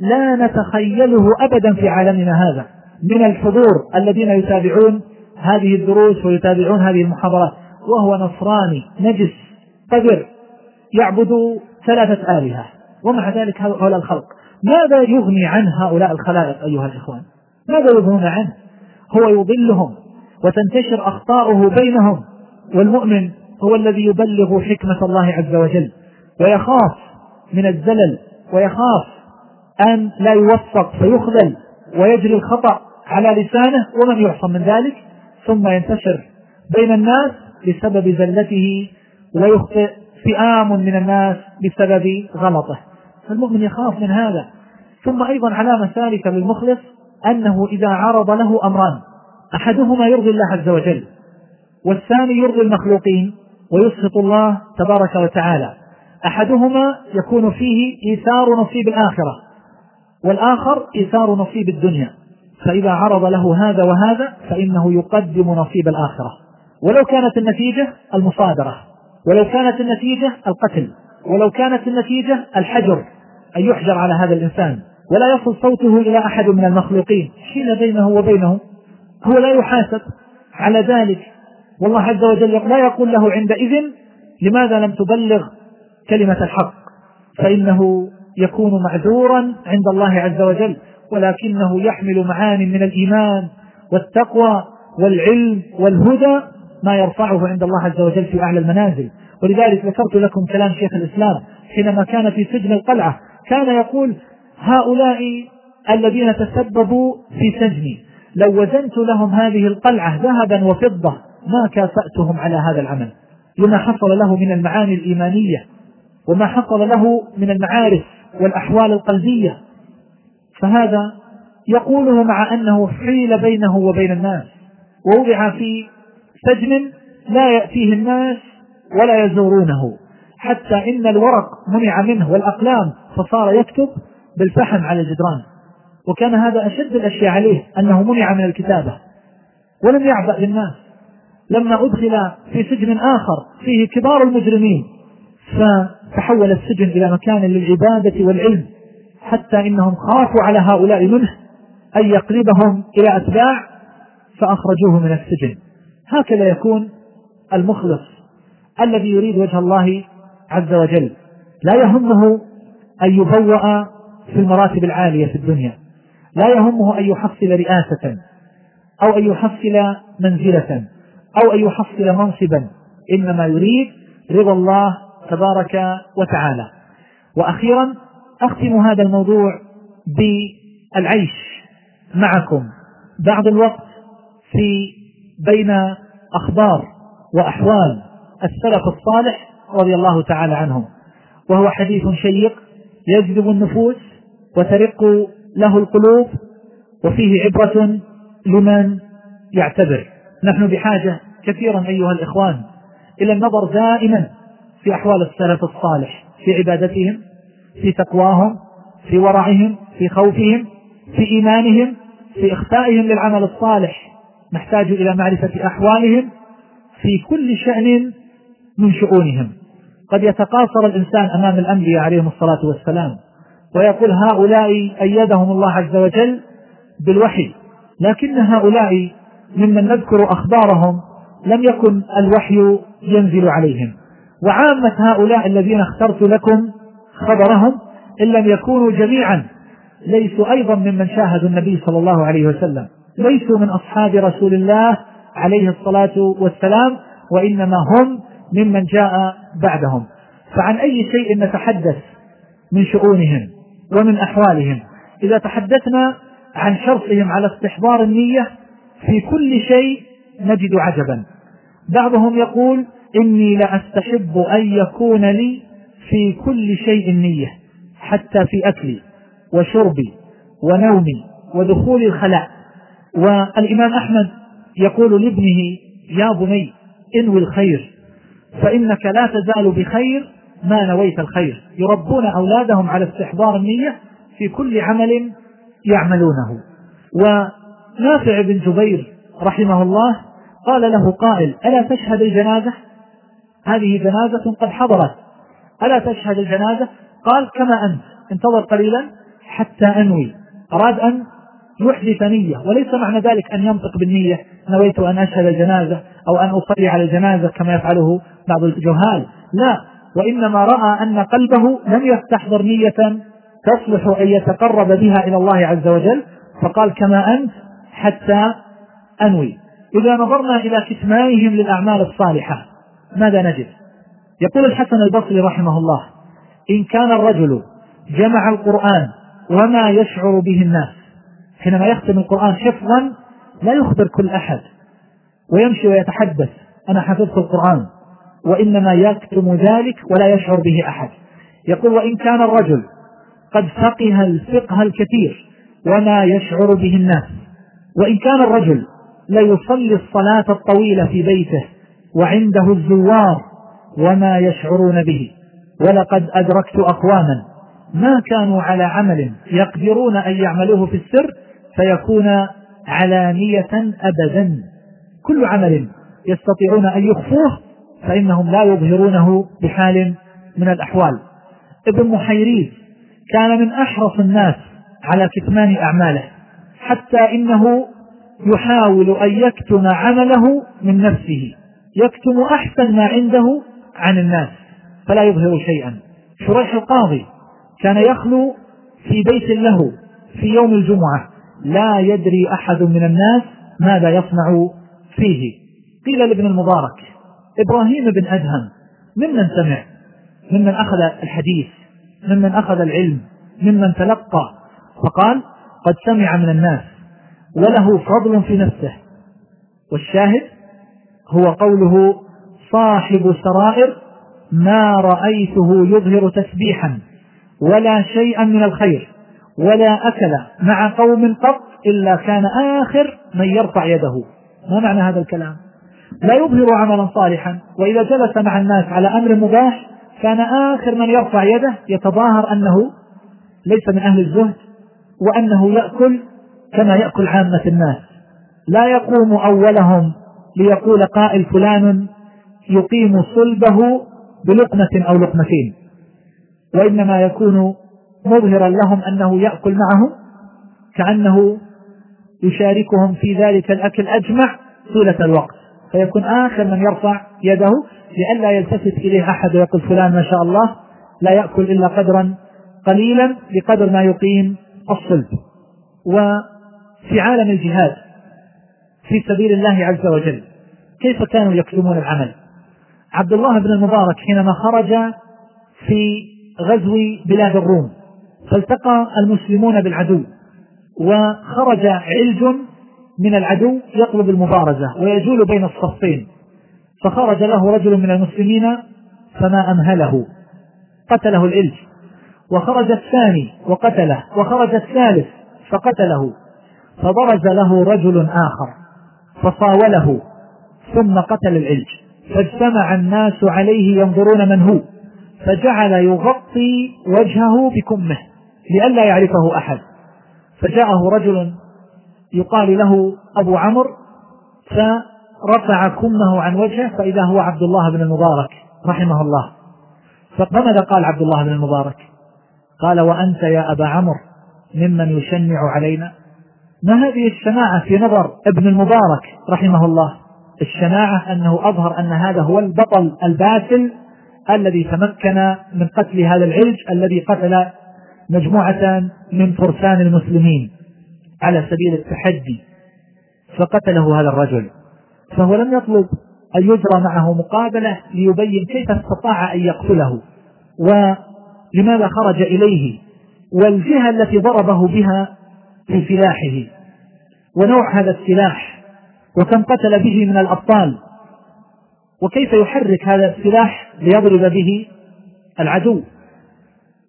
لا نتخيله أبدا في عالمنا هذا. من الحضور الذين يتابعون هذه الدروس ويتابعون هذه المحاضرات. وهو نصراني نجس قذر يعبد ثلاثة آلهة. ومع ذلك هؤلاء الخلق. ماذا يغني عن هؤلاء الخلائق أيها الإخوان؟ ماذا يغنون عنه؟ هو يضلهم وتنتشر أخطاؤه بينهم والمؤمن هو الذي يبلغ حكمة الله عز وجل ويخاف من الزلل ويخاف أن لا يوفق فيخذل ويجري الخطأ على لسانه ومن يعصم من ذلك ثم ينتشر بين الناس بسبب زلته ويخطئ فئام من الناس بسبب غلطه. فالمؤمن يخاف من هذا. ثم أيضا علامة ثالثة للمخلص أنه إذا عرض له أمران. أحدهما يرضي الله عز وجل والثاني يرضي المخلوقين ويسخط الله تبارك وتعالى. أحدهما يكون فيه إيثار نصيب الآخرة والآخر إيثار نصيب الدنيا. فإذا عرض له هذا وهذا فإنه يقدم نصيب الآخرة. ولو كانت النتيجة المصادرة ولو كانت النتيجة القتل. ولو كانت النتيجة الحجر أن يحجر على هذا الإنسان. ولا يصل صوته إلى أحد من المخلوقين. حين بينه وبينه هو لا يحاسب. على ذلك والله عز وجل لا يقول له عندئذ لماذا لم تبلغ كلمة الحق؟ فإنه يكون معذورا عند الله عز وجل. ولكنه يحمل معاني من الإيمان والتقوى والعلم والهدى ما يرفعه عند الله عز وجل في أعلى المنازل. ولذلك ذكرت لكم كلام شيخ الإسلام حينما كان في سجن القلعة. كان يقول هؤلاء الذين تسببوا في سجني لو وزنت لهم هذه القلعة ذهبا وفضة ما كافأتهم على هذا العمل. لما حصل له من المعاني الإيمانية وما حصل له من المعارف والأحوال القلبية. فهذا يقوله مع أنه حيل بينه وبين الناس ووضع في سجن لا يأتيه الناس ولا يزورونه. حتى إن الورق منع منه والأقلام فصار يكتب بالفحم على الجدران. وكان هذا أشد الأشياء عليه أنه منع من الكتابة. ولم يعبأ بالناس لما أدخل في سجن آخر فيه كبار المجرمين فتحول السجن إلى مكان للعبادة والعلم حتى إنهم خافوا على هؤلاء منه أن يقلبهم إلى أتباع فأخرجوه من السجن. هكذا يكون المخلص. الذي يريد وجه الله عز وجل. لا يهمه أن يبوأ في المراتب العالية في الدنيا. لا يهمه أن يحصل رئاسة أو أن يحصل منزلة أو أن يحصل منصبا. إنما يريد رضا الله تبارك وتعالى. وأخيرا أختم هذا الموضوع بالعيش معكم. بعض الوقت في بين أخبار وأحوال. السلف الصالح رضي الله تعالى عنهم. وهو حديث شيق يجذب النفوس وترق له القلوب وفيه عبرة لمن يعتبر. نحن بحاجة كثيرا أيها الإخوان إلى النظر دائما في أحوال السلف الصالح في عبادتهم في تقواهم في ورعهم في خوفهم في إيمانهم في إخفائهم للعمل الصالح. نحتاج إلى معرفة أحوالهم في كل شأن من شؤونهم. قد يتقاصر الإنسان أمام الأنبياء عليهم الصلاة والسلام ويقول هؤلاء أيدهم الله عز وجل بالوحي لكن هؤلاء ممن نذكر أخبارهم لم يكن الوحي ينزل عليهم. وعامة هؤلاء الذين اخترت لكم خبرهم إن لم يكونوا جميعا ليسوا أيضا ممن شاهدوا النبي صلى الله عليه وسلم ليسوا من أصحاب رسول الله عليه الصلاة والسلام وإنما هم ممن جاء بعدهم. فعن أي شيء نتحدث من شؤونهم ومن أحوالهم. إذا تحدثنا عن شرطهم على استحضار النية في كل شيء نجد عجبا. بعضهم يقول إني لأستحب أن يكون لي في كل شيء نية حتى في أكلي وشربي ونومي ودخول الخلاء. والإمام أحمد يقول لابنه يا بني انوي الخير فإنك لا تزال بخير ما نويت الخير. يربون أولادهم على استحضار النية في كل عمل يعملونه. ونافع بن جبير رحمه الله قال له قائل ألا تشهد الجنازة؟ هذه جنازة قد حضرت. ألا تشهد الجنازة؟ قال كما أنت. انتظر قليلا حتى أنوي. أراد أن يحدث نية وليس معنى ذلك أن ينطق بالنية نويت أن أشهد الجنازة أو أن أصلي على الجنازة كما يفعله بعض الجهال. لا وإنما رأى أن قلبه لم يستحضر نية تصلح أن يتقرب بها إلى الله عز وجل فقال كما أنت حتى أنوي. إذا نظرنا إلى كتمانهم للأعمال الصالحة ماذا نجد؟ يقول الحسن البصري رحمه الله إن كان الرجل جمع القرآن وما يشعر به الناس حينما يختم القرآن حفظا لا يخبر كل أحد ويمشي ويتحدث أنا حفظت القرآن وإنما يكتم ذلك ولا يشعر به أحد. يقول وإن كان الرجل قد فقه الفقه الكثير وما يشعر به الناس وإن كان الرجل ليصلي الصلاة الطويلة في بيته وعنده الزوار وما يشعرون به ولقد أدركت أقواما ما كانوا على عمل يقدرون أن يعملوه في السر فيكون علانية أبدا. كل عمل يستطيعون أن يخفوه فإنهم لا يظهرونه بحال من الأحوال. ابن محيريز كان من أحرص الناس على كتمان أعماله حتى إنه يحاول أن يكتم عمله من نفسه. يكتم أحسن ما عنده عن الناس فلا يظهر شيئا. شريح القاضي كان يخلو في بيت له في يوم الجمعة. لا يدري أحد من الناس ماذا يصنع فيه. قيل لابن المبارك إبراهيم بن أدهم ممن سمع ممن أخذ الحديث ممن أخذ العلم ممن تلقى. فقال قد سمع من الناس وله فضل في نفسه. والشاهد هو قوله صاحب سرائر ما رأيته يظهر تسبيحا ولا شيئا من الخير. ولا أكل مع قوم قط إلا كان آخر من يرفع يده. ما معنى هذا الكلام؟ لا يظهر عملا صالحا وإذا جلس مع الناس على أمر مباح كان آخر من يرفع يده. يتظاهر أنه ليس من أهل الزهد وأنه يأكل كما يأكل عامة الناس. لا يقوم أولهم ليقول قائل فلان يقيم صلبه بلقمة أو لقمتين وإنما يكون مظهرا لهم أنه يأكل معهم كأنه يشاركهم في ذلك الأكل أجمع طيلة الوقت. فيكون آخر من يرفع يده لئلا يلتفت إليه أحد ويقول فلان ما شاء الله لا يأكل إلا قدرا قليلا بقدر ما يقيم الصلب. وفي عالم الجهاد في سبيل الله عز وجل كيف كانوا يكتمون العمل؟ عبد الله بن المبارك حينما خرج في غزو بلاد الروم فالتقى المسلمون بالعدو وخرج علج من العدو يطلب المبارزة ويجول بين الصفين. فخرج له رجل من المسلمين فما أمهله قتله العلج. وخرج الثاني وقتله وخرج الثالث فقتله. فبرز له رجل آخر فصاوله ثم قتل العلج. فاجتمع الناس عليه ينظرون من هو فجعل يغطي وجهه بكمه. لئلا يعرفه أحد. فجاءه رجل يقال له أبو عمرو فرفع كمه عن وجهه فإذا هو عبد الله بن المبارك رحمه الله. فماذا قال عبد الله بن المبارك؟ قال وأنت يا أبا عمرو ممن يشنع علينا. ما هذه الشناعة في نظر ابن المبارك رحمه الله؟ الشناعة أنه أظهر أن هذا هو البطل الباسل الذي تمكن من قتل هذا العلج الذي قتل مجموعة من فرسان المسلمين على سبيل التحدي فقتله هذا الرجل. فهو لم يطلب أن يجرى معه مقابلة ليبين كيف استطاع أن يقتله ولماذا خرج إليه والجهة التي ضربه بها في سلاحه. ونوع هذا السلاح وكم قتل به من الأبطال وكيف يحرك هذا السلاح ليضرب به العدو.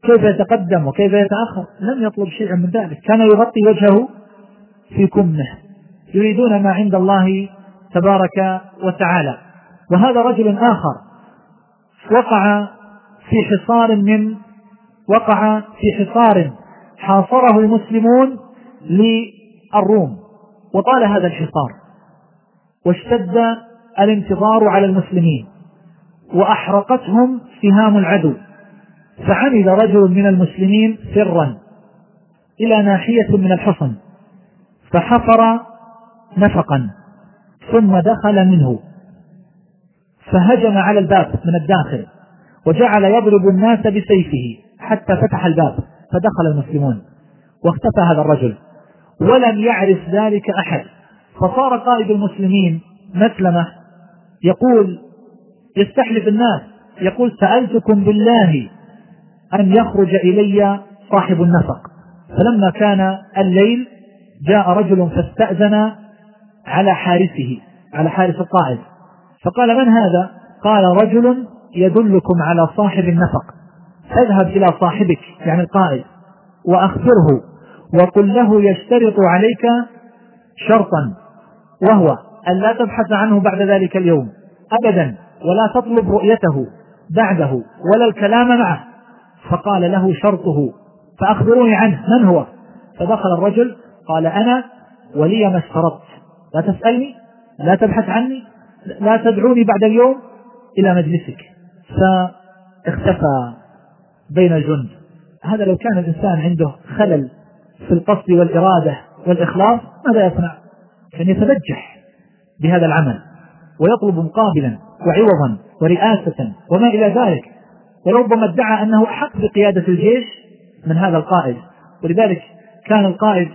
كيف يتقدم وكيف يتأخر؟ لم يطلب شيئا من ذلك. كان يغطي وجهه في كمه. يريدون ما عند الله تبارك وتعالى. وهذا رجل آخر وقع في حصار من وقع في حصار حاصره المسلمون للروم. وطال هذا الحصار. واشتد الانتظار على المسلمين. وأحرقتهم سهام العدو. فعمد رجل من المسلمين سرا إلى ناحية من الحصن فحفر نفقا ثم دخل منه فهجم على الباب من الداخل وجعل يضرب الناس بسيفه حتى فتح الباب فدخل المسلمون واختفى هذا الرجل ولم يعرف ذلك أحد فصار قائد المسلمين مسلمة يقول يستحلف الناس يقول سألتكم بالله أن يخرج إلي صاحب النفق. فلما كان الليل جاء رجل فاستأذن على حارسه على حارس القائد فقال من هذا؟ قال رجل يدلكم على صاحب النفق. اذهب إلى صاحبك يعني القائد وأخبره وقل له يشترط عليك شرطا وهو أن لا تبحث عنه بعد ذلك اليوم أبدا ولا تطلب رؤيته بعده ولا الكلام معه. فقال له شرطه فأخبروني عنه من هو؟ فدخل الرجل قال أنا ولي ما اشترطت. لا تسألني لا تبحث عني لا تدعوني بعد اليوم إلى مجلسك. فاختفى بين الجند. هذا لو كان الإنسان عنده خلل في القصد والإرادة والإخلاص ماذا يصنع؟ كان يتبجح بهذا العمل ويطلب مقابلا وعوضا ورئاسة وما إلى ذلك. وربما ادعى أنه حق بقيادة الجيش من هذا القائد. ولذلك كان القائد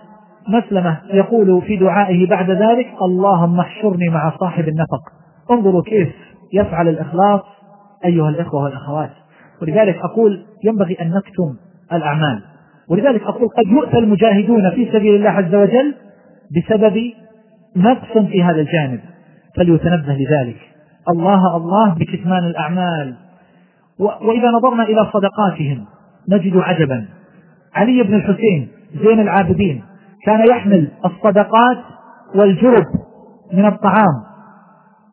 مسلمة يقول في دعائه بعد ذلك اللهم احشرني مع صاحب النفق. انظروا كيف يفعل الإخلاص أيها الإخوة والأخوات. ولذلك أقول ينبغي أن نكتم الأعمال. ولذلك أقول قد يؤتى المجاهدون في سبيل الله عز وجل بسبب نقص في هذا الجانب. فليتنبه لذلك. الله الله بكتمان الأعمال. وإذا نظرنا إلى صدقاتهم نجد عجبا. علي بن الحسين زين العابدين كان يحمل الصدقات والجرب من الطعام.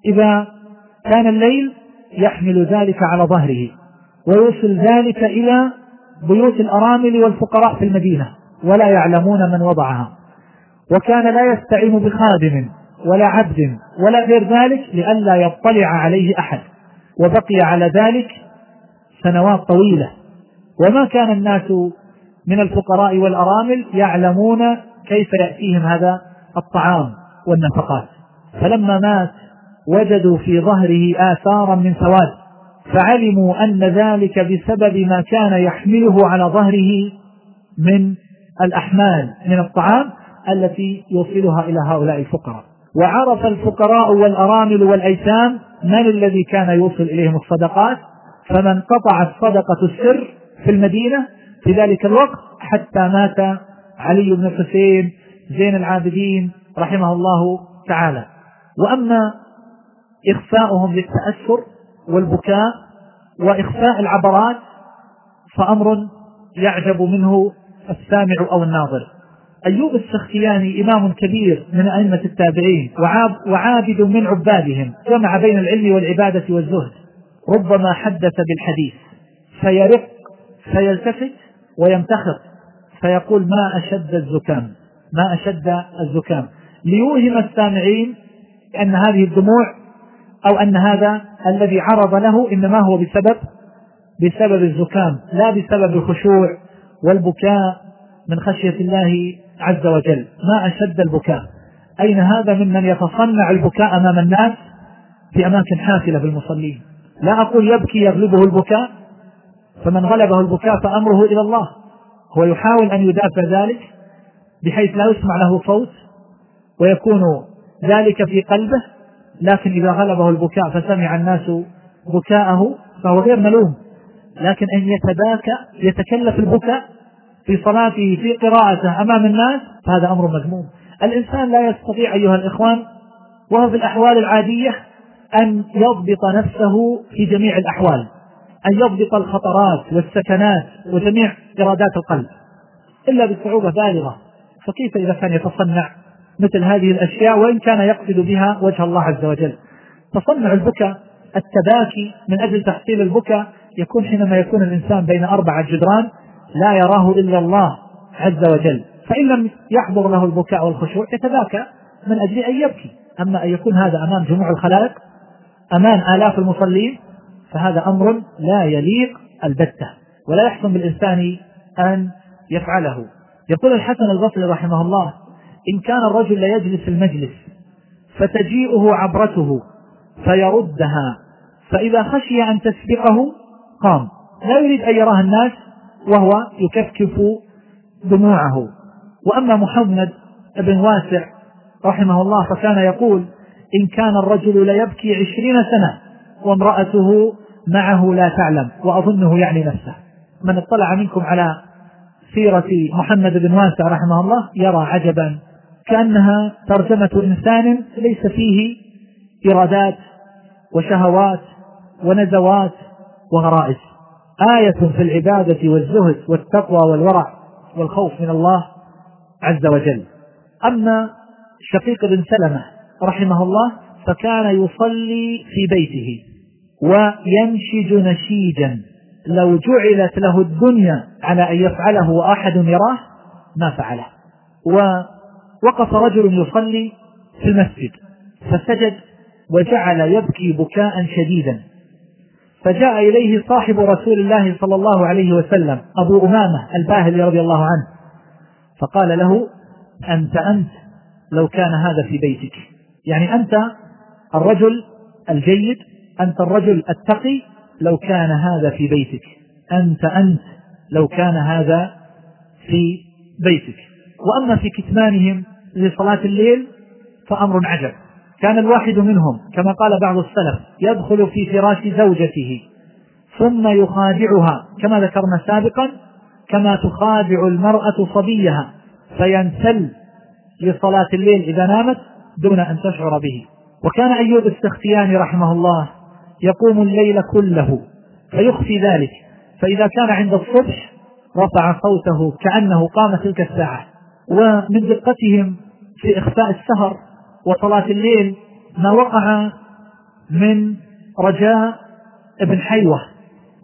إذا كان الليل يحمل ذلك على ظهره ويوصل ذلك إلى بيوت الأرامل والفقراء في المدينة ولا يعلمون من وضعها. وكان لا يستعين بخادم ولا عبد ولا غير ذلك لئلا يطلع عليه أحد. وبقي على ذلك سنوات طويلة. وما كان الناس من الفقراء والأرامل يعلمون كيف يأتيهم هذا الطعام والنفقات. فلما مات وجدوا في ظهره آثارا من سواد. فعلموا أن ذلك بسبب ما كان يحمله على ظهره من الأحمال من الطعام التي يوصلها إلى هؤلاء الفقراء. وعرف الفقراء والأرامل والأيتام من الذي كان يوصل إليهم الصدقات؟ فمن قطعت صدقة السر في المدينة في ذلك الوقت حتى مات علي بن الحسين زين العابدين رحمه الله تعالى. وأما إخفاؤهم للتأثر والبكاء وإخفاء العبرات فأمر يعجب منه السامع أو الناظر. أيوب السختياني إمام كبير من أئمة التابعين وعاب وعابد من عبادهم جمع بين العلم والعبادة والزهد. ربما حدث بالحديث. فيرق فيلتفت ويمتخط فيقول ما أشد الزكام ما أشد الزكام. ليوهم السامعين أن هذه الدموع أو أن هذا الذي عرض له إنما هو بسبب بسبب الزكام لا بسبب الخشوع والبكاء من خشية الله عز وجل. ما أشد البكاء. أين هذا ممن يتصنع البكاء أمام الناس؟ في أماكن حافلة بالمصلين. لا أقول يبكي يغلبه البكاء فمن غلبه البكاء فأمره إلى الله. هو يحاول أن يدافع ذلك بحيث لا يسمع له صوت ويكون ذلك في قلبه لكن إذا غلبه البكاء فسمع الناس بكاءه فهو غير ملوم. لكن أن يتباكى يتكلف البكاء في صلاته في قراءته أمام الناس فهذا أمر مذموم. الإنسان لا يستطيع أيها الإخوان وهو في الأحوال العادية أن يضبط نفسه في جميع الأحوال أن يضبط الخطرات والسكنات وجميع إرادات القلب إلا بصعوبة بالغة. فكيف إذا كان يتصنع مثل هذه الأشياء وإن كان يقصد بها وجه الله عز وجل؟ تصنع البكاء التباكي من أجل تحصيل البكاء يكون حينما يكون الإنسان بين أربعة جدران لا يراه إلا الله عز وجل. فإن لم يحضر له البكاء والخشوع يتباكى من أجل أن يبكي. أما أن يكون هذا أمام جموع الخلائق أمام آلاف المصلين فهذا أمر لا يليق البتة. ولا يحسن بالإنسان أن يفعله. يقول الحسن البصري رحمه الله إن كان الرجل لا يجلس المجلس فتجيئه عبرته فيردها فإذا خشي أن تسبقه قام. لا يريد أن يراها الناس وهو يكفكف دموعه. وأما محمد بن واسع رحمه الله فكان يقول إن كان الرجل ليبكي عشرين سنة وامرأته معه لا تعلم وأظنه يعني نفسه. من اطلع منكم على سيرة محمد بن واسع رحمه الله يرى عجبا. كأنها ترجمة إنسان ليس فيه إرادات وشهوات ونزوات وغرائز. آية في العبادة والزهد والتقوى والورع والخوف من الله عز وجل. أما شقيق بن سلمة رحمه الله فكان يصلي في بيته وينشج نشيجا. لو جعلت له الدنيا على أن يفعله وأحد يراه ما فعله. ووقف رجل يصلي في المسجد فسجد وجعل يبكي بكاء شديدا. فجاء إليه صاحب رسول الله صلى الله عليه وسلم أبو أمامة الباهلي رضي الله عنه فقال له أنت أنت لو كان هذا في بيتك. يعني أنت الرجل الجيد أنت الرجل التقي لو كان هذا في بيتك. أنت أنت لو كان هذا في بيتك. وأما في كتمانهم لصلاة الليل فأمر عجب. كان الواحد منهم كما قال بعض السلف يدخل في فراش زوجته ثم يخادعها كما ذكرنا سابقا كما تخادع المرأة صبيها فينسل لصلاة الليل إذا نامت دون أن تشعر به. وكان أيوب السختياني رحمه الله يقوم الليل كله فيخفي ذلك. فإذا كان عند الصبح رفع صوته كأنه قام تلك الساعة. ومن دقتهم في إخفاء السهر وصلاة الليل ما وقع من رجاء ابن حيوة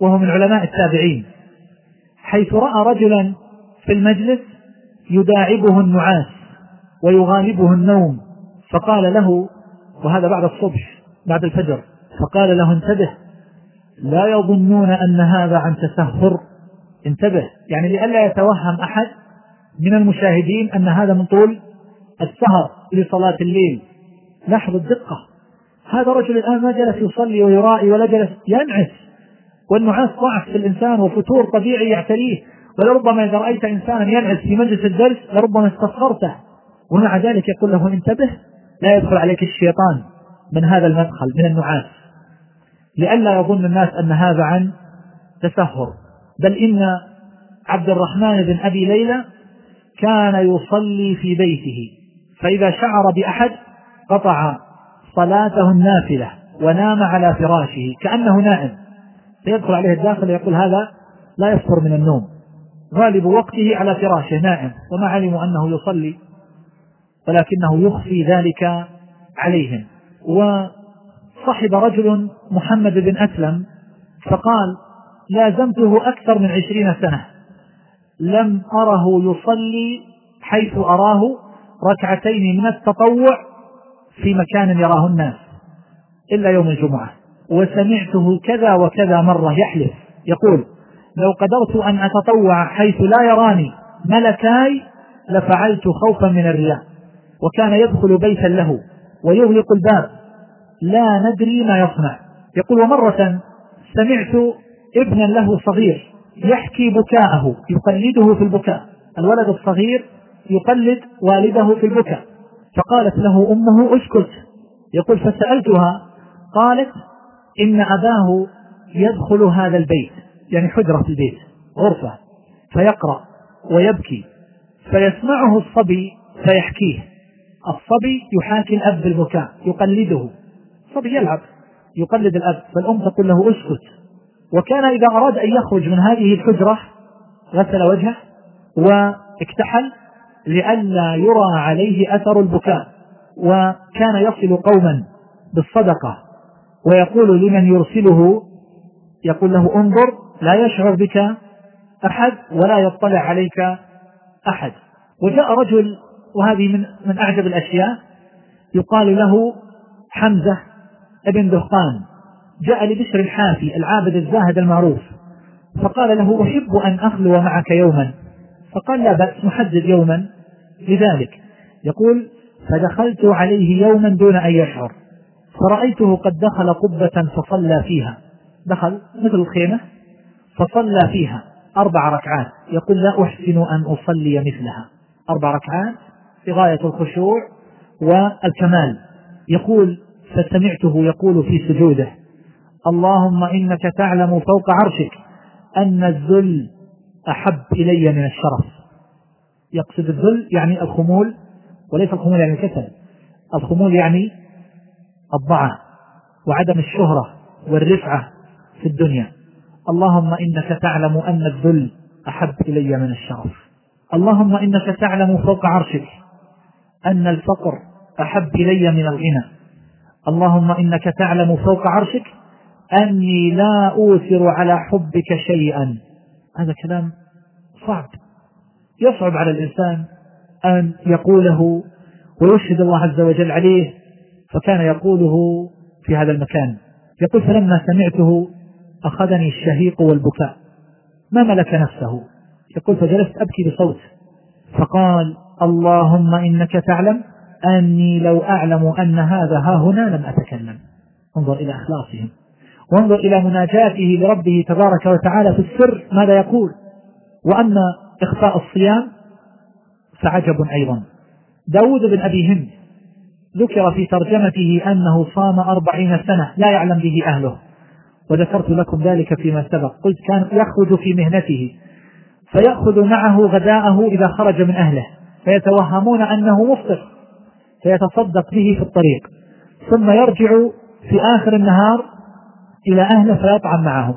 وهو من علماء التابعين. حيث رأى رجلا في المجلس يداعبه النعاس ويغالبه النوم. فقال له وهذا بعد الصبح بعد الفجر فقال له انتبه لا يظنون أن هذا عن تسهر. انتبه يعني لئلا يتوهم أحد من المشاهدين أن هذا من طول السهر لصلاة الليل. لاحظ الدقة. هذا رجل الآن ما جلس يصلي ويرائي ولا جلس ينعس. والنعاس ضعف في الإنسان وفتور طبيعي يعتريه. ولربما إذا رأيت إنسانا ينعس في مجلس الدرس لربما استصغرته ومع ذلك يقول له انتبه لا يدخل عليك الشيطان من هذا المدخل من النعاس. لئلا يظن الناس أن هذا عن تسهر. بل إن عبد الرحمن بن أبي ليلى كان يصلي في بيته فإذا شعر بأحد قطع صلاته النافلة ونام على فراشه كأنه نائم. فيدخل عليه الداخل ويقول هذا لا يفطر من النوم. غالب وقته على فراشه نائم. وما علموا أنه يصلي ولكنه يخفي ذلك عليهم. وصحب رجل محمد بن أسلم فقال لازمته أكثر من عشرين سنة. لم أره يصلي حيث أراه ركعتين من التطوع في مكان يراه الناس إلا يوم الجمعة. وسمعته كذا وكذا مرة يحلف يقول لو قدرت أن أتطوع حيث لا يراني ملكاي لفعلت خوفا من الرياء. وكان يدخل بيتا له ويغلق الباب. لا ندري ما يصنع. يقول ومرة سمعت ابنا له صغير يحكي بكاءه يقلده في البكاء. الولد الصغير يقلد والده في البكاء. فقالت له أمه اسكت. يقول فسألتها قالت إن أباه يدخل هذا البيت يعني حجرة في البيت غرفة فيقرأ ويبكي فيسمعه الصبي فيحكيه. الصبي يحاكي الأب بالبكاء يقلده. الصبي يلعب يقلد الأب فالأم تقول له اسكت. وكان إذا أراد أن يخرج من هذه الحجرة غسل وجهه واكتحل لئلا يرى عليه أثر البكاء. وكان يصل قوما بالصدقة. ويقول لمن يرسله يقول له انظر لا يشعر بك أحد ولا يطلع عليك أحد. وجاء رجل وهذه من من أعجب الأشياء. يقال له حمزة ابن دهقان جاء لبشر الحافي العابد الزاهد المعروف فقال له أحب أن أخلو معك يوما. فقال لا بأس نحدد يوما لذلك. يقول فدخلت عليه يوما دون أن يشعر فرأيته قد دخل قبة فصلى فيها. دخل مثل الخيمة فصلى فيها أربع ركعات. يقول لا أحسن أن أصلي مثلها. أربع ركعات في غاية الخشوع والكمال. يقول فسمعته يقول في سجوده اللهم إنك تعلم فوق عرشك أن الذل أحب إلي من الشرف. يقصد الذل يعني الخمول وليس الخمول يعني الكسل. الخمول يعني الضعف وعدم الشهرة والرفعة في الدنيا. اللهم إنك تعلم أن الذل أحب إلي من الشرف. اللهم إنك تعلم فوق عرشك أن الفقر أحب إلي من الغنى. اللهم إنك تعلم فوق عرشك أني لا أوثر على حبك شيئا. هذا كلام صعب. يصعب على الإنسان أن يقوله ويشهد الله عز وجل عليه فكان يقوله في هذا المكان. يقول فلما سمعته أخذني الشهيق والبكاء ما ملك نفسه؟ يقول فجلست أبكي بصوت. فقال اللهم إنك تعلم أني لو أعلم أن هذا ها هنا لم أتكلم. انظر إلى إخلاصهم. وانظر إلى مناجاته لربه تبارك وتعالى في السر ماذا يقول. وأما إخفاء الصيام فعجب أيضا. داود بن أبي هند ذكر في ترجمته أنه صام أربعين سنة لا يعلم به أهله. وذكرت لكم ذلك فيما سبق. قلت كان يخرج في مهنته. فيأخذ معه غداءه إذا خرج من أهله. فيتوهمون أنه مفطر فيتصدق به في الطريق ثم يرجع في آخر النهار إلى أهله فيطعم معهم.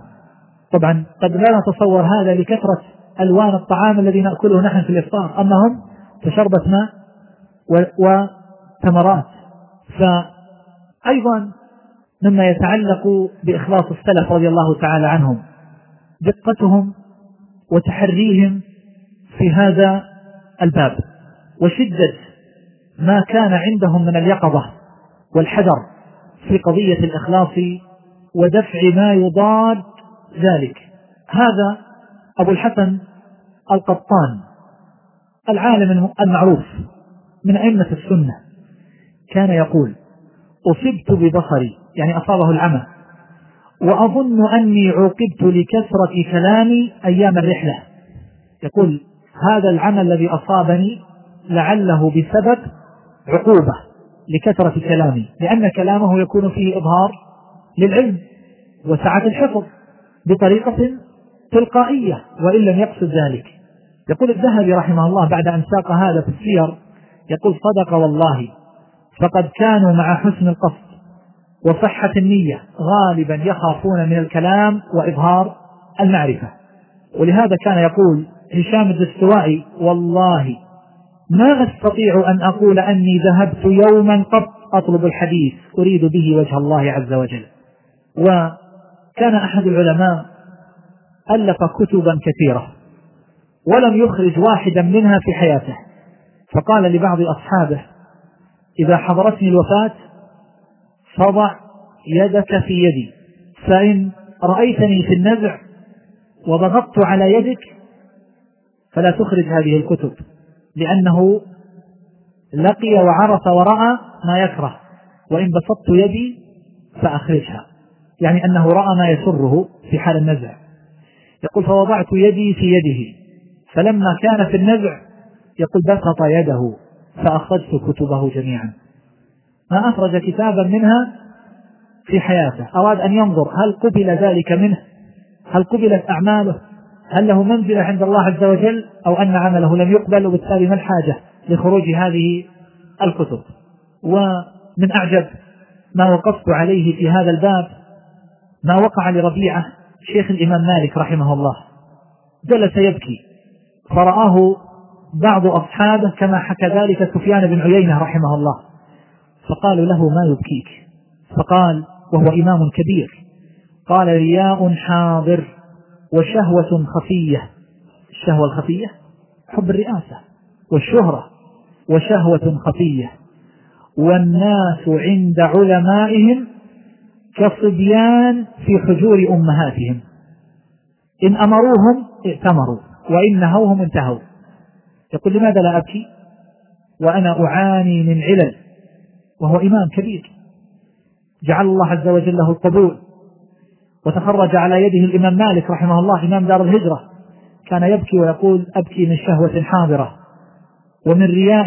طبعا قد لا نتصور هذا لكثرة ألوان الطعام الذي نأكله نحن في الإفطار أما هم كشربة ماء وثمرات فأيضا مما يتعلق بإخلاص السلف رضي الله تعالى عنهم دقتهم وتحريهم في هذا الباب. وشدة ما كان عندهم من اليقظة والحذر في قضية الإخلاص ودفع ما يضاد ذلك. هذا أبو الحسن القطان العالم المعروف من أئمة السنة. كان يقول أصبت ببصري يعني أصابه العمى وأظن أني عوقبت لكثرة كلامي أيام الرحلة. يقول هذا العمى الذي أصابني لعله بسبب عقوبة لكثرة كلامي لأن كلامه يكون فيه إظهار للعلم وسعة الحفظ بطريقة تلقائية وإن لم يقصد ذلك. يقول الذهبي رحمه الله بعد أن ساق هذا في السير يقول صدق والله فقد كانوا مع حسن القصد وصحة النية غالبا يخافون من الكلام وإظهار المعرفة. ولهذا كان يقول هشام الدستوائي والله ما أستطيع أن أقول أني ذهبت يوما قط أطلب الحديث أريد به وجه الله عز وجل. وكان أحد العلماء ألف كتبا كثيرة ولم يخرج واحدا منها في حياته. فقال لبعض أصحابه إذا حضرتني الوفاة فضع يدك في يدي فإن رأيتني في النزع وضغطت على يدك فلا تخرج هذه الكتب. لأنه لقي وعرف ورأى ما يكره وإن بسطت يدي فأخرجها. يعني أنه رأى ما يسره في حال النزع. يقول فوضعت يدي في يده فلما كان في النزع يقول بسط يده فأخرجت كتبه جميعا. ما أخرج كتابا منها في حياته. أراد أن ينظر هل قبل ذلك منه؟ هل قبلت أعماله؟ هل له منزلة عند الله عز وجل أو أن عمله لم يقبل وبالتالي ما الحاجة لخروج هذه الكتب؟ ومن أعجب ما وقفت عليه في هذا الباب ما وقع لربيعة شيخ الإمام مالك رحمه الله. جلس يبكي. فرآه بعض أصحابه كما حكى ذلك سفيان بن عيينة رحمه الله. فقالوا له ما يبكيك؟ فقال وهو إمام كبير. قال رياء حاضر. وشهوة خفية. الشهوة الخفية حب الرئاسة والشهرة وشهوة خفية. والناس عند علمائهم كالصبيان في حجور أمهاتهم. إن أمروهم ائتمروا وإن نهوهم انتهوا. يقول لماذا لا أبكي؟ وأنا أعاني من علل وهو إمام كبير. جعل الله عز وجل له القبول. وتخرج على يده الإمام مالك رحمه الله إمام دار الهجرة. كان يبكي ويقول أبكي من شهوة حاضرة ومن رياء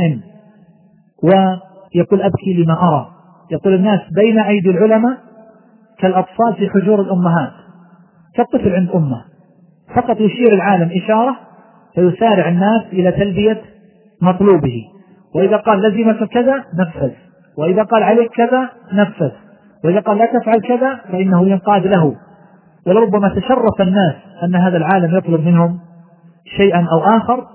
ويقول أبكي لما أرى. يقول الناس بين أيدي العلماء كالأطفال في حجور الأمهات. كالطفل عند أمه. فقط يشير العالم إشارة فيسارع الناس إلى تلبية مطلوبه. وإذا قال لزمك كذا نفذ. وإذا قال عليك كذا نفذ. وإذا قال لا تفعل كذا فإنه ينقاد له. ولربما تشرف الناس أن هذا العالم يطلب منهم شيئا أو آخر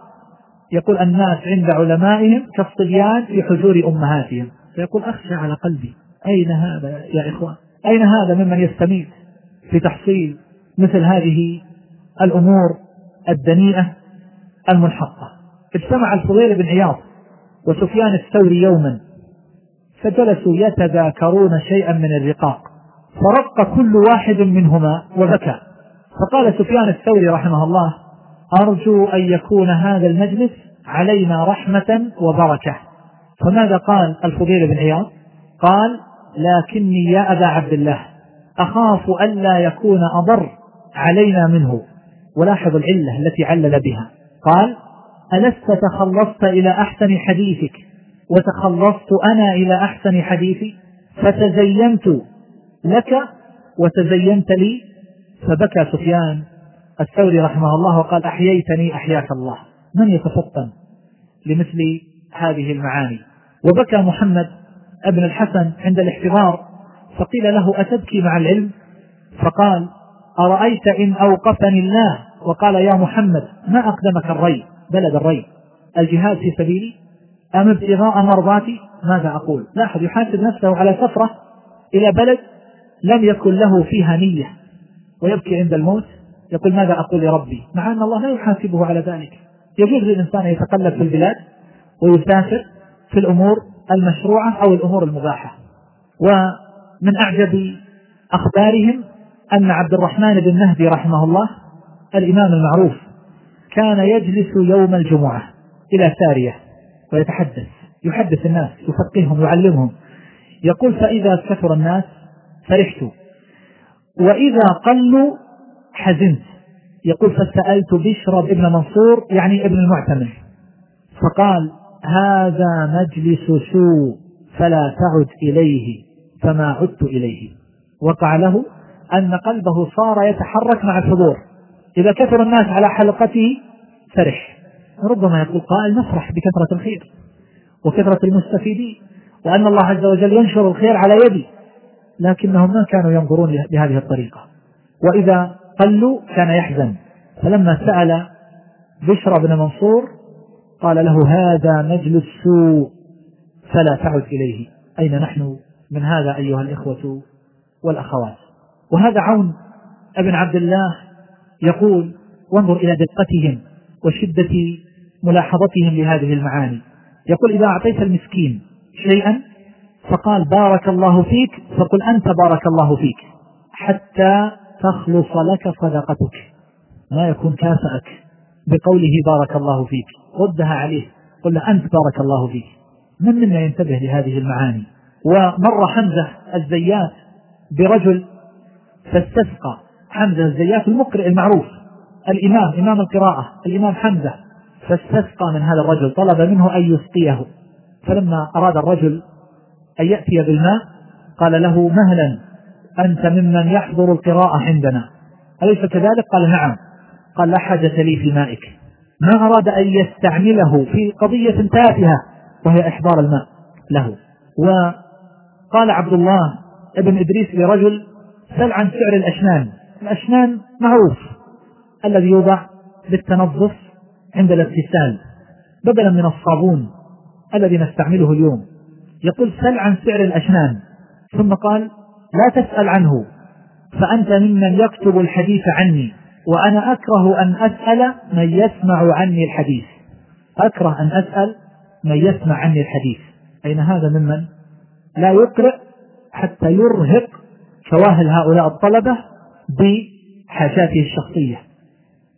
يقول الناس عند علمائهم كالصبيان في حجور أمهاتهم. فيقول أخشى على قلبي. أين هذا يا إخوان؟ أين هذا ممن يستميت في تحصيل مثل هذه الأمور الدنيئة المنحطة اجتمع الفضيل بن عياض وسفيان الثوري يوما فجلسوا يتذاكرون شيئا من الرقاق. فرق كل واحد منهما وبكى. فقال سفيان الثوري رحمه الله أرجو أن يكون هذا المجلس علينا رحمة وبركة. فماذا قال الفضيل بن عياض؟ قال لكني يا أبا عبد الله أخاف ألا يكون أضر علينا منه. ولاحظ العلة التي علل بها. قال ألست تخلصت إلى أحسن حديثك؟ وتخلصت أنا إلى أحسن حديثي؟ فتزينت لك وتزينت لي. فبكى سفيان الثوري رحمه الله وقال أحييتني أحياك الله. من يتفطن لمثل هذه المعاني؟ وبكى محمد ابن الحسن عند الاحتضار فقيل له أتبكي مع العلم؟ فقال أرأيت إن أوقفني الله؟ وقال يا محمد ما أقدمك الري بلد الري الجهاد في سبيلي؟ أم ابتغاء مرضاتي؟ ماذا أقول؟ لاحظ يحاسب نفسه على سفرة إلى بلد لم يكن له فيها نية ويبكي عند الموت. يقول ماذا أقول لربي؟ مع أن الله لا يحاسبه على ذلك. يجوز للإنسان أن يتقلب في البلاد ويسافر في الأمور المشروعة أو الأمور المباحة. ومن أعجب أخبارهم أن عبد الرحمن بن مهدي رحمه الله الإمام المعروف كان يجلس يوم الجمعة إلى سارية ويتحدث يحدث الناس يفقههم يعلمهم. يقول فإذا كثر الناس فرحت. وإذا قلوا حزنت. يقول فسألت بشر بن منصور يعني ابن المعتمر. فقال هذا مجلس سوء فلا تعد إليه فما عدت إليه. وقع له أن قلبه صار يتحرك مع الحضور. إذا كثر الناس على حلقته فرح. ربما يقول قائل نفرح بكثرة الخير وكثرة المستفيدين. وأن الله عز وجل ينشر الخير على يدي. لكنهم ما كانوا ينظرون بهذه الطريقة. وإذا قلوا كان يحزن. فلما سأل بشر بن منصور قال له هذا مجلس سوء فلا تعد إليه. أين نحن؟ من هذا أيها الإخوة والأخوات. وهذا عون ابن عبد الله يقول وانظر إلى دقتهم وشدة ملاحظتهم لهذه المعاني. يقول إذا أعطيت المسكين شيئا فقال بارك الله فيك فقل أنت بارك الله فيك حتى تخلص لك صدقتك ما يكون كافأك بقوله بارك الله فيك ردها عليه قل له أنت بارك الله فيك. من منا ينتبه لهذه المعاني؟ ومر حمزة الزيات برجل فاستسقى. حمزة الزيات المقرئ المعروف الإمام إمام القراءة الإمام حمزة فاستسقى من هذا الرجل طلب منه أن يسقيه. فلما أراد الرجل أن يأتي بالماء؟ قال له مهلا أنت ممن يحضر القراءة عندنا. أليس كذلك؟ قال نعم. قال لا حاجة لي في مائك. ما أراد أن يستعمله في قضية تافهة وهي إحضار الماء له. وقال عبد الله ابن إدريس لرجل سل عن سعر الأشنان. الأشنان معروف. الذي يوضع للتنظف عند الاغتسال بدلا من الصابون الذي نستعمله اليوم. يقول سل عن سعر الأشنان. ثم قال لا تسأل عنه فأنت ممن يكتب الحديث عني وأنا أكره أن أسأل من يسمع عني الحديث. أكره أن أسأل من يسمع عني الحديث. أين هذا ممن؟ لا يقرأ حتى يرهق شواهد هؤلاء الطلبة بحاجاته الشخصية.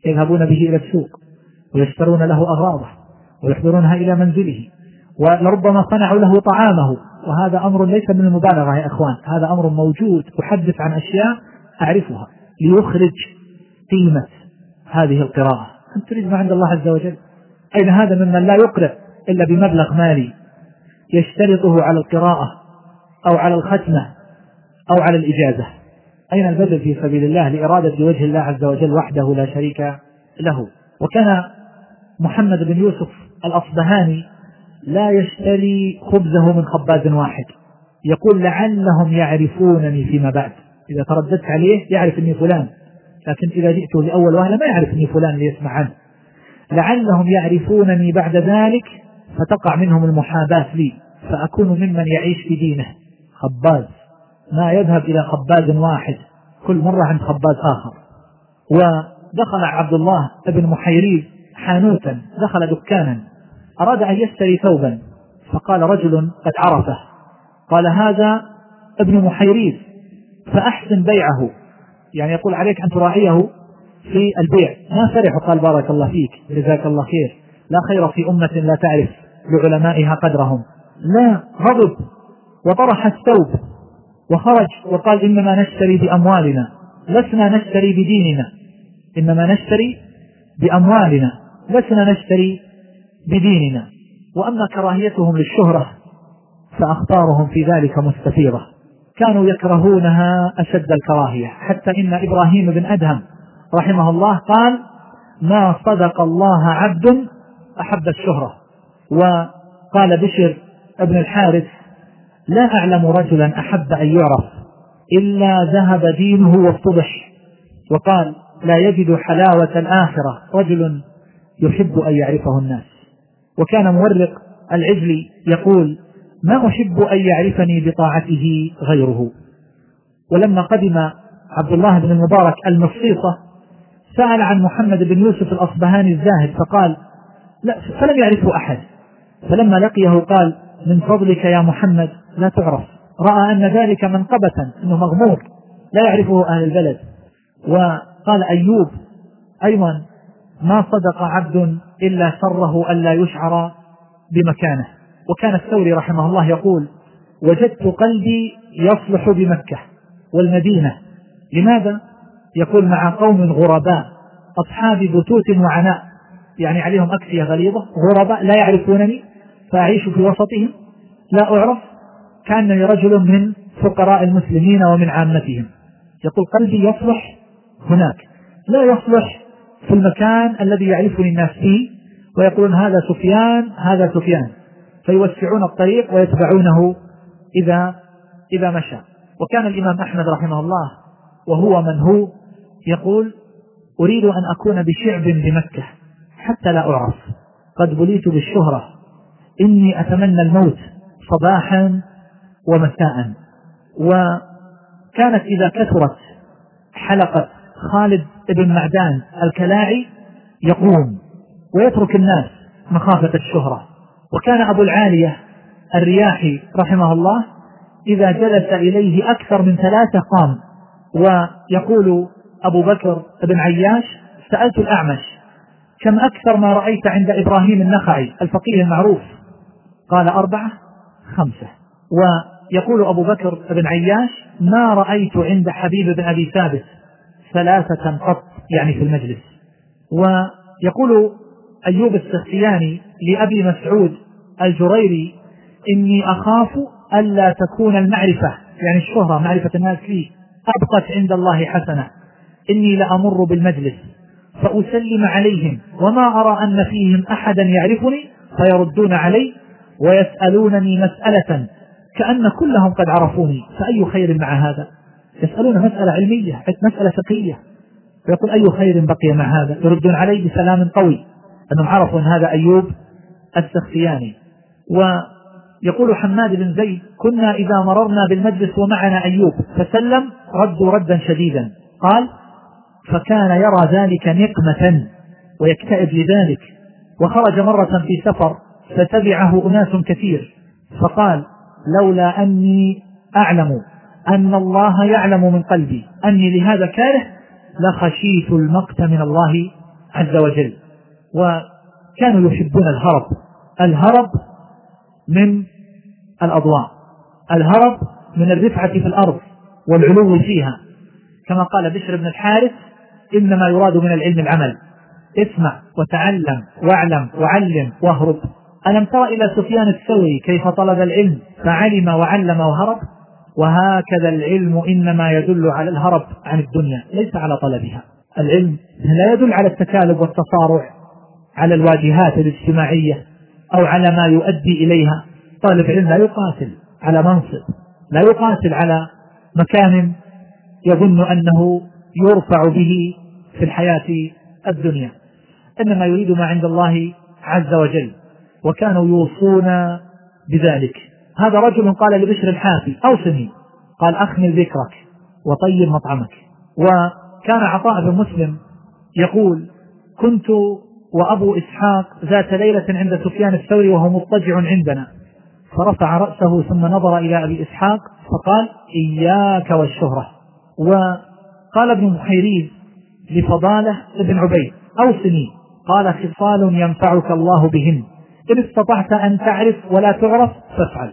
يذهبون به إلى السوق ويشترون له أغراضه ويحضرونها إلى منزله. ولربما صنعوا له طعامه. وهذا أمر ليس من المبالغة يا إخوان. هذا أمر موجود أحدث عن أشياء أعرفها. ليخرج قيمة هذه القراءة. أنت تريد ما عند الله عز وجل؟ أين هذا ممن لا يقرأ إلا بمبلغ مالي يشترطه على القراءة أو على الختمة أو على الإجازة؟ أين البذل في سبيل الله لإرادة وجه الله عز وجل وحده لا شريك له؟ وكان محمد بن يوسف الأصبهاني لا يشتري خبزه من خباز واحد. يقول لعلهم يعرفونني فيما بعد. إذا ترددت عليه يعرف أني فلان. لكن إذا جئته لأول وهلة ما يعرف أني فلان ليسمع عنه. لعلهم يعرفونني بعد ذلك فتقع منهم المحاباة لي. فأكون ممن يعيش في دينه. خباز. ما يذهب إلى خباز واحد. كل مرة عند خباز آخر. ودخل عبد الله بن محيريز حانوتا. دخل دكانا. أراد أن يشتري ثوبا فقال رجل قد عرفه. قال هذا ابن محيريز فأحسن بيعه. يعني يقول عليك أن تراعيه في البيع. ما فرح قال بارك الله فيك جزاك الله خير. لا خير في أمة لا تعرف لعلمائها قدرهم. لا غضب. وطرح الثوب وخرج وقال إنما نشتري بأموالنا. لسنا نشتري بديننا. إنما نشتري بأموالنا. لسنا نشتري بديننا وأما كراهيتهم للشهرة فأخطارهم في ذلك مستفيضة. كانوا يكرهونها أشد الكراهية. حتى إن إبراهيم بن أدهم رحمه الله قال ما صدق الله عبد أحب الشهرة وقال بشر ابن الحارث لا أعلم رجلا أحب أن يعرف إلا ذهب دينه وافتضح وقال لا يجد حلاوة الآخرة. رجل يحب أن يعرفه الناس وكان مورق العجلي يقول ما أحب أن يعرفني بطاعته غيره. ولما قدم عبد الله بن المبارك المصيصة سأل عن محمد بن يوسف الأصبهاني الزاهد فقال لا فلم يعرفه أحد. فلما لقيه قال من فضلك يا محمد لا تعرف. رأى أن ذلك منقبة أنه مغمور لا يعرفه أهل البلد. وقال أيوب أيضا ما صدق عبد إلا سره ألا يشعر بمكانه. وكان الثوري رحمه الله يقول وجدت قلبي يصلح بمكة والمدينة. لماذا؟ يقول مع قوم غرباء أصحاب بتوت وعناء. يعني عليهم أكسية غليظة. غرباء لا يعرفونني فأعيش في وسطهم؟ لا أعرف كأنني رجل من فقراء المسلمين ومن عامتهم. يقول قلبي يصلح هناك لا يصلح في المكان الذي يعرفني الناس فيه ويقولون هذا سفيان هذا سفيان. فيوسعون الطريق ويتبعونه إذا إذا مشى. وكان الإمام أحمد رحمه الله وهو من هو يقول أريد أن أكون بشعب بمكة حتى لا أعرف. قد بليت بالشهرة. إني أتمنى الموت صباحا ومساء. وكانت إذا كثرت حلقة خالد بن معدان الكلاعي يقوم ويترك الناس مخافة الشهرة. وكان أبو العالية الرياحي رحمه الله إذا جلس إليه أكثر من ثلاثة قام ويقول أبو بكر بن عياش سألت الأعمش كم أكثر ما رأيت عند إبراهيم النخعي الفقيه المعروف؟ قال أربعة خمسة. ويقول أبو بكر بن عياش ما رأيت عند حبيب بن أبي ثابت. ثلاثة قط يعني في المجلس. ويقول أيوب السختياني لأبي مسعود الجريري إني أخاف ألا تكون المعرفة يعني الشهرة معرفة الناس لي أبقت عند الله حسنة. إني لأمر بالمجلس فأسلم عليهم وما أرى أن فيهم أحدا يعرفني فيردون علي ويسألونني مسألة كأن كلهم قد عرفوني فأي خير مع هذا؟ يسألون مسألة علمية مسألة فقهية. ويقول أي خير بقي مع هذا؟ يردون عليه بسلام قوي أنهم عرفوا أن هذا أيوب السختياني. ويقول حماد بن زيد كنا إذا مررنا بالمجلس ومعنا أيوب فسلم ردوا ردا شديدا. قال فكان يرى ذلك نقمة ويكتئب لذلك. وخرج مرة في سفر فتبعه أناس كثير. فقال لولا أني أعلم أن الله يعلم من قلبي. أني لهذا كاره لخشيت المقت من الله عز وجل. وكانوا يحبون الهرب. الهرب من الأضواء. الهرب من الرفعة في الأرض والعلو فيها. كما قال بشر بن الحارث إنما يراد من العلم العمل. اسمع وتعلم واعلم وعلم واهرب. ألم تر إلى سفيان الثوري كيف طلب العلم فعلم وعلم وهرب؟ وهكذا العلم إنما يدل على الهرب عن الدنيا ليس على طلبها. العلم لا يدل على التكالب والتصارع على الواجهات الاجتماعية أو على ما يؤدي إليها. طالب علم لا يقاتل على منصب لا يقاتل على مكان يظن أنه يرفع به في الحياة الدنيا. إنما يريد ما عند الله عز وجل وكانوا يوصون بذلك. هذا رجل قال لبشر الحافي أوصني. قال أخمل ذكرك وطيب مطعمك. وكان عطاء بن مسلم يقول كنت وأبو إسحاق ذات ليلة عند سفيان الثوري وهو مضطجع عندنا. فرفع رأسه ثم نظر إلى أبي إسحاق فقال إياك والشهرة. وقال ابن محيريز لفضالة ابن عبيد أوصني. قال خصال ينفعك الله بهن. إن استطعت أن تعرف ولا تعرف فافعل.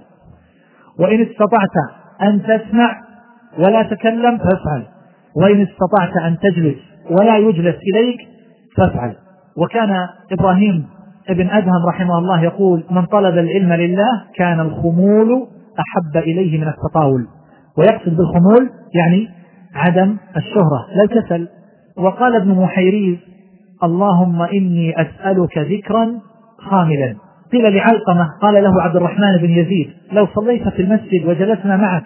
وإن استطعت أن تسمع ولا تكلم فافعل. وإن استطعت أن تجلس ولا يجلس إليك فافعل. وكان إبراهيم ابن أدهم رحمه الله يقول من طلب العلم لله كان الخمول أحب إليه من التطاول. ويقصد بالخمول يعني عدم الشهرة لا الكسل. وقال ابن محيريز اللهم إني أسألك ذكرا خاملا. قيل لعلقمة قال له عبد الرحمن بن يزيد لو صليت في المسجد وجلسنا معك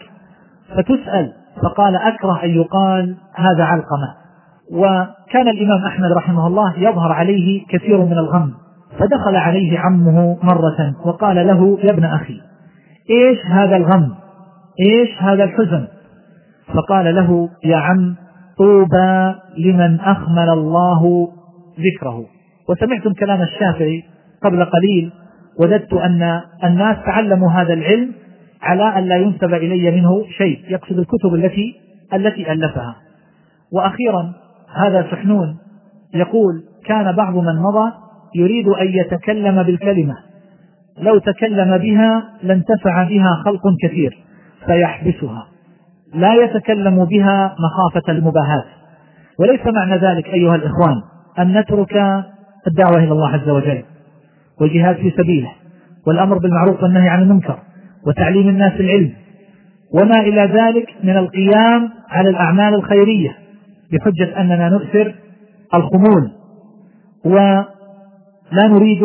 فتسأل. فقال أكره أن يقال هذا علقمة. وكان الإمام أحمد رحمه الله يظهر عليه كثير من الغم. فدخل عليه عمه مرة وقال له يا ابن أخي إيش هذا الغم؟ إيش هذا الحزن؟ فقال له يا عم طوبى لمن أخمل الله ذكره. وسمعتم كلام الشافعي قبل قليل وددت أن الناس تعلموا هذا العلم على أن لا ينسب إلي منه شيء يقصد الكتب التي التي ألفها. وأخيرا هذا سحنون يقول كان بعض من مضى يريد أن يتكلم بالكلمة. لو تكلم بها لانتفع بها خلق كثير فيحبسها. لا يتكلم بها مخافة المباهاة. وليس معنى ذلك أيها الإخوان أن نترك الدعوة إلى الله عز وجل. والجهاد في سبيله والأمر بالمعروف والنهي عن المنكر وتعليم الناس العلم وما إلى ذلك من القيام على الأعمال الخيرية بحجة أننا نؤثر الخمول ولا نريد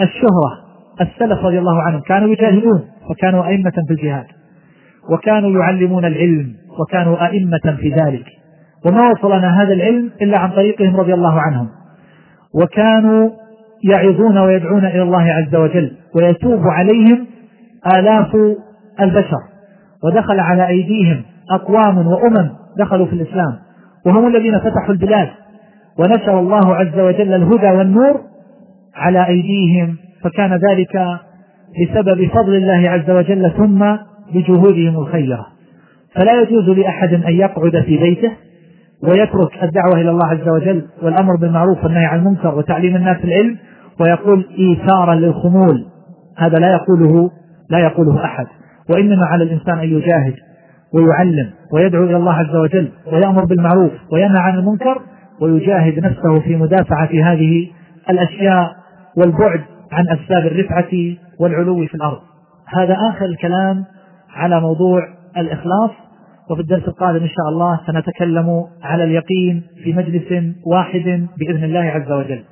الشهرة. السلف رضي الله عنهم كانوا يجاهدون وكانوا أئمة في الجهاد وكانوا يعلمون العلم وكانوا أئمة في ذلك وما وصلنا هذا العلم إلا عن طريقهم رضي الله عنهم وكانوا يعظون ويدعون إلى الله عز وجل ويتوب عليهم آلاف البشر. ودخل على أيديهم أقوام وأمم دخلوا في الإسلام وهم الذين فتحوا البلاد. ونشر الله عز وجل الهدى والنور على أيديهم فكان ذلك بسبب فضل الله عز وجل ثم بجهودهم الخيرة. فلا يجوز لأحد أن يقعد في بيته ويترك الدعوة إلى الله عز وجل والأمر بالمعروف والنهي عن المنكر وتعليم الناس العلم ويقول إيثارا للخمول. هذا لا يقوله لا يقوله أحد. وإنما على الإنسان أن يجاهد ويعلم ويدعو إلى الله عز وجل ويأمر بالمعروف وينهى عن المنكر ويجاهد نفسه في مدافعة هذه الأشياء والبعد عن أسباب الرفعة والعلو في الأرض. هذا آخر الكلام على موضوع الإخلاص. وفي الدرس القادم إن شاء الله سنتكلم على اليقين في مجلس واحد بإذن الله عز وجل.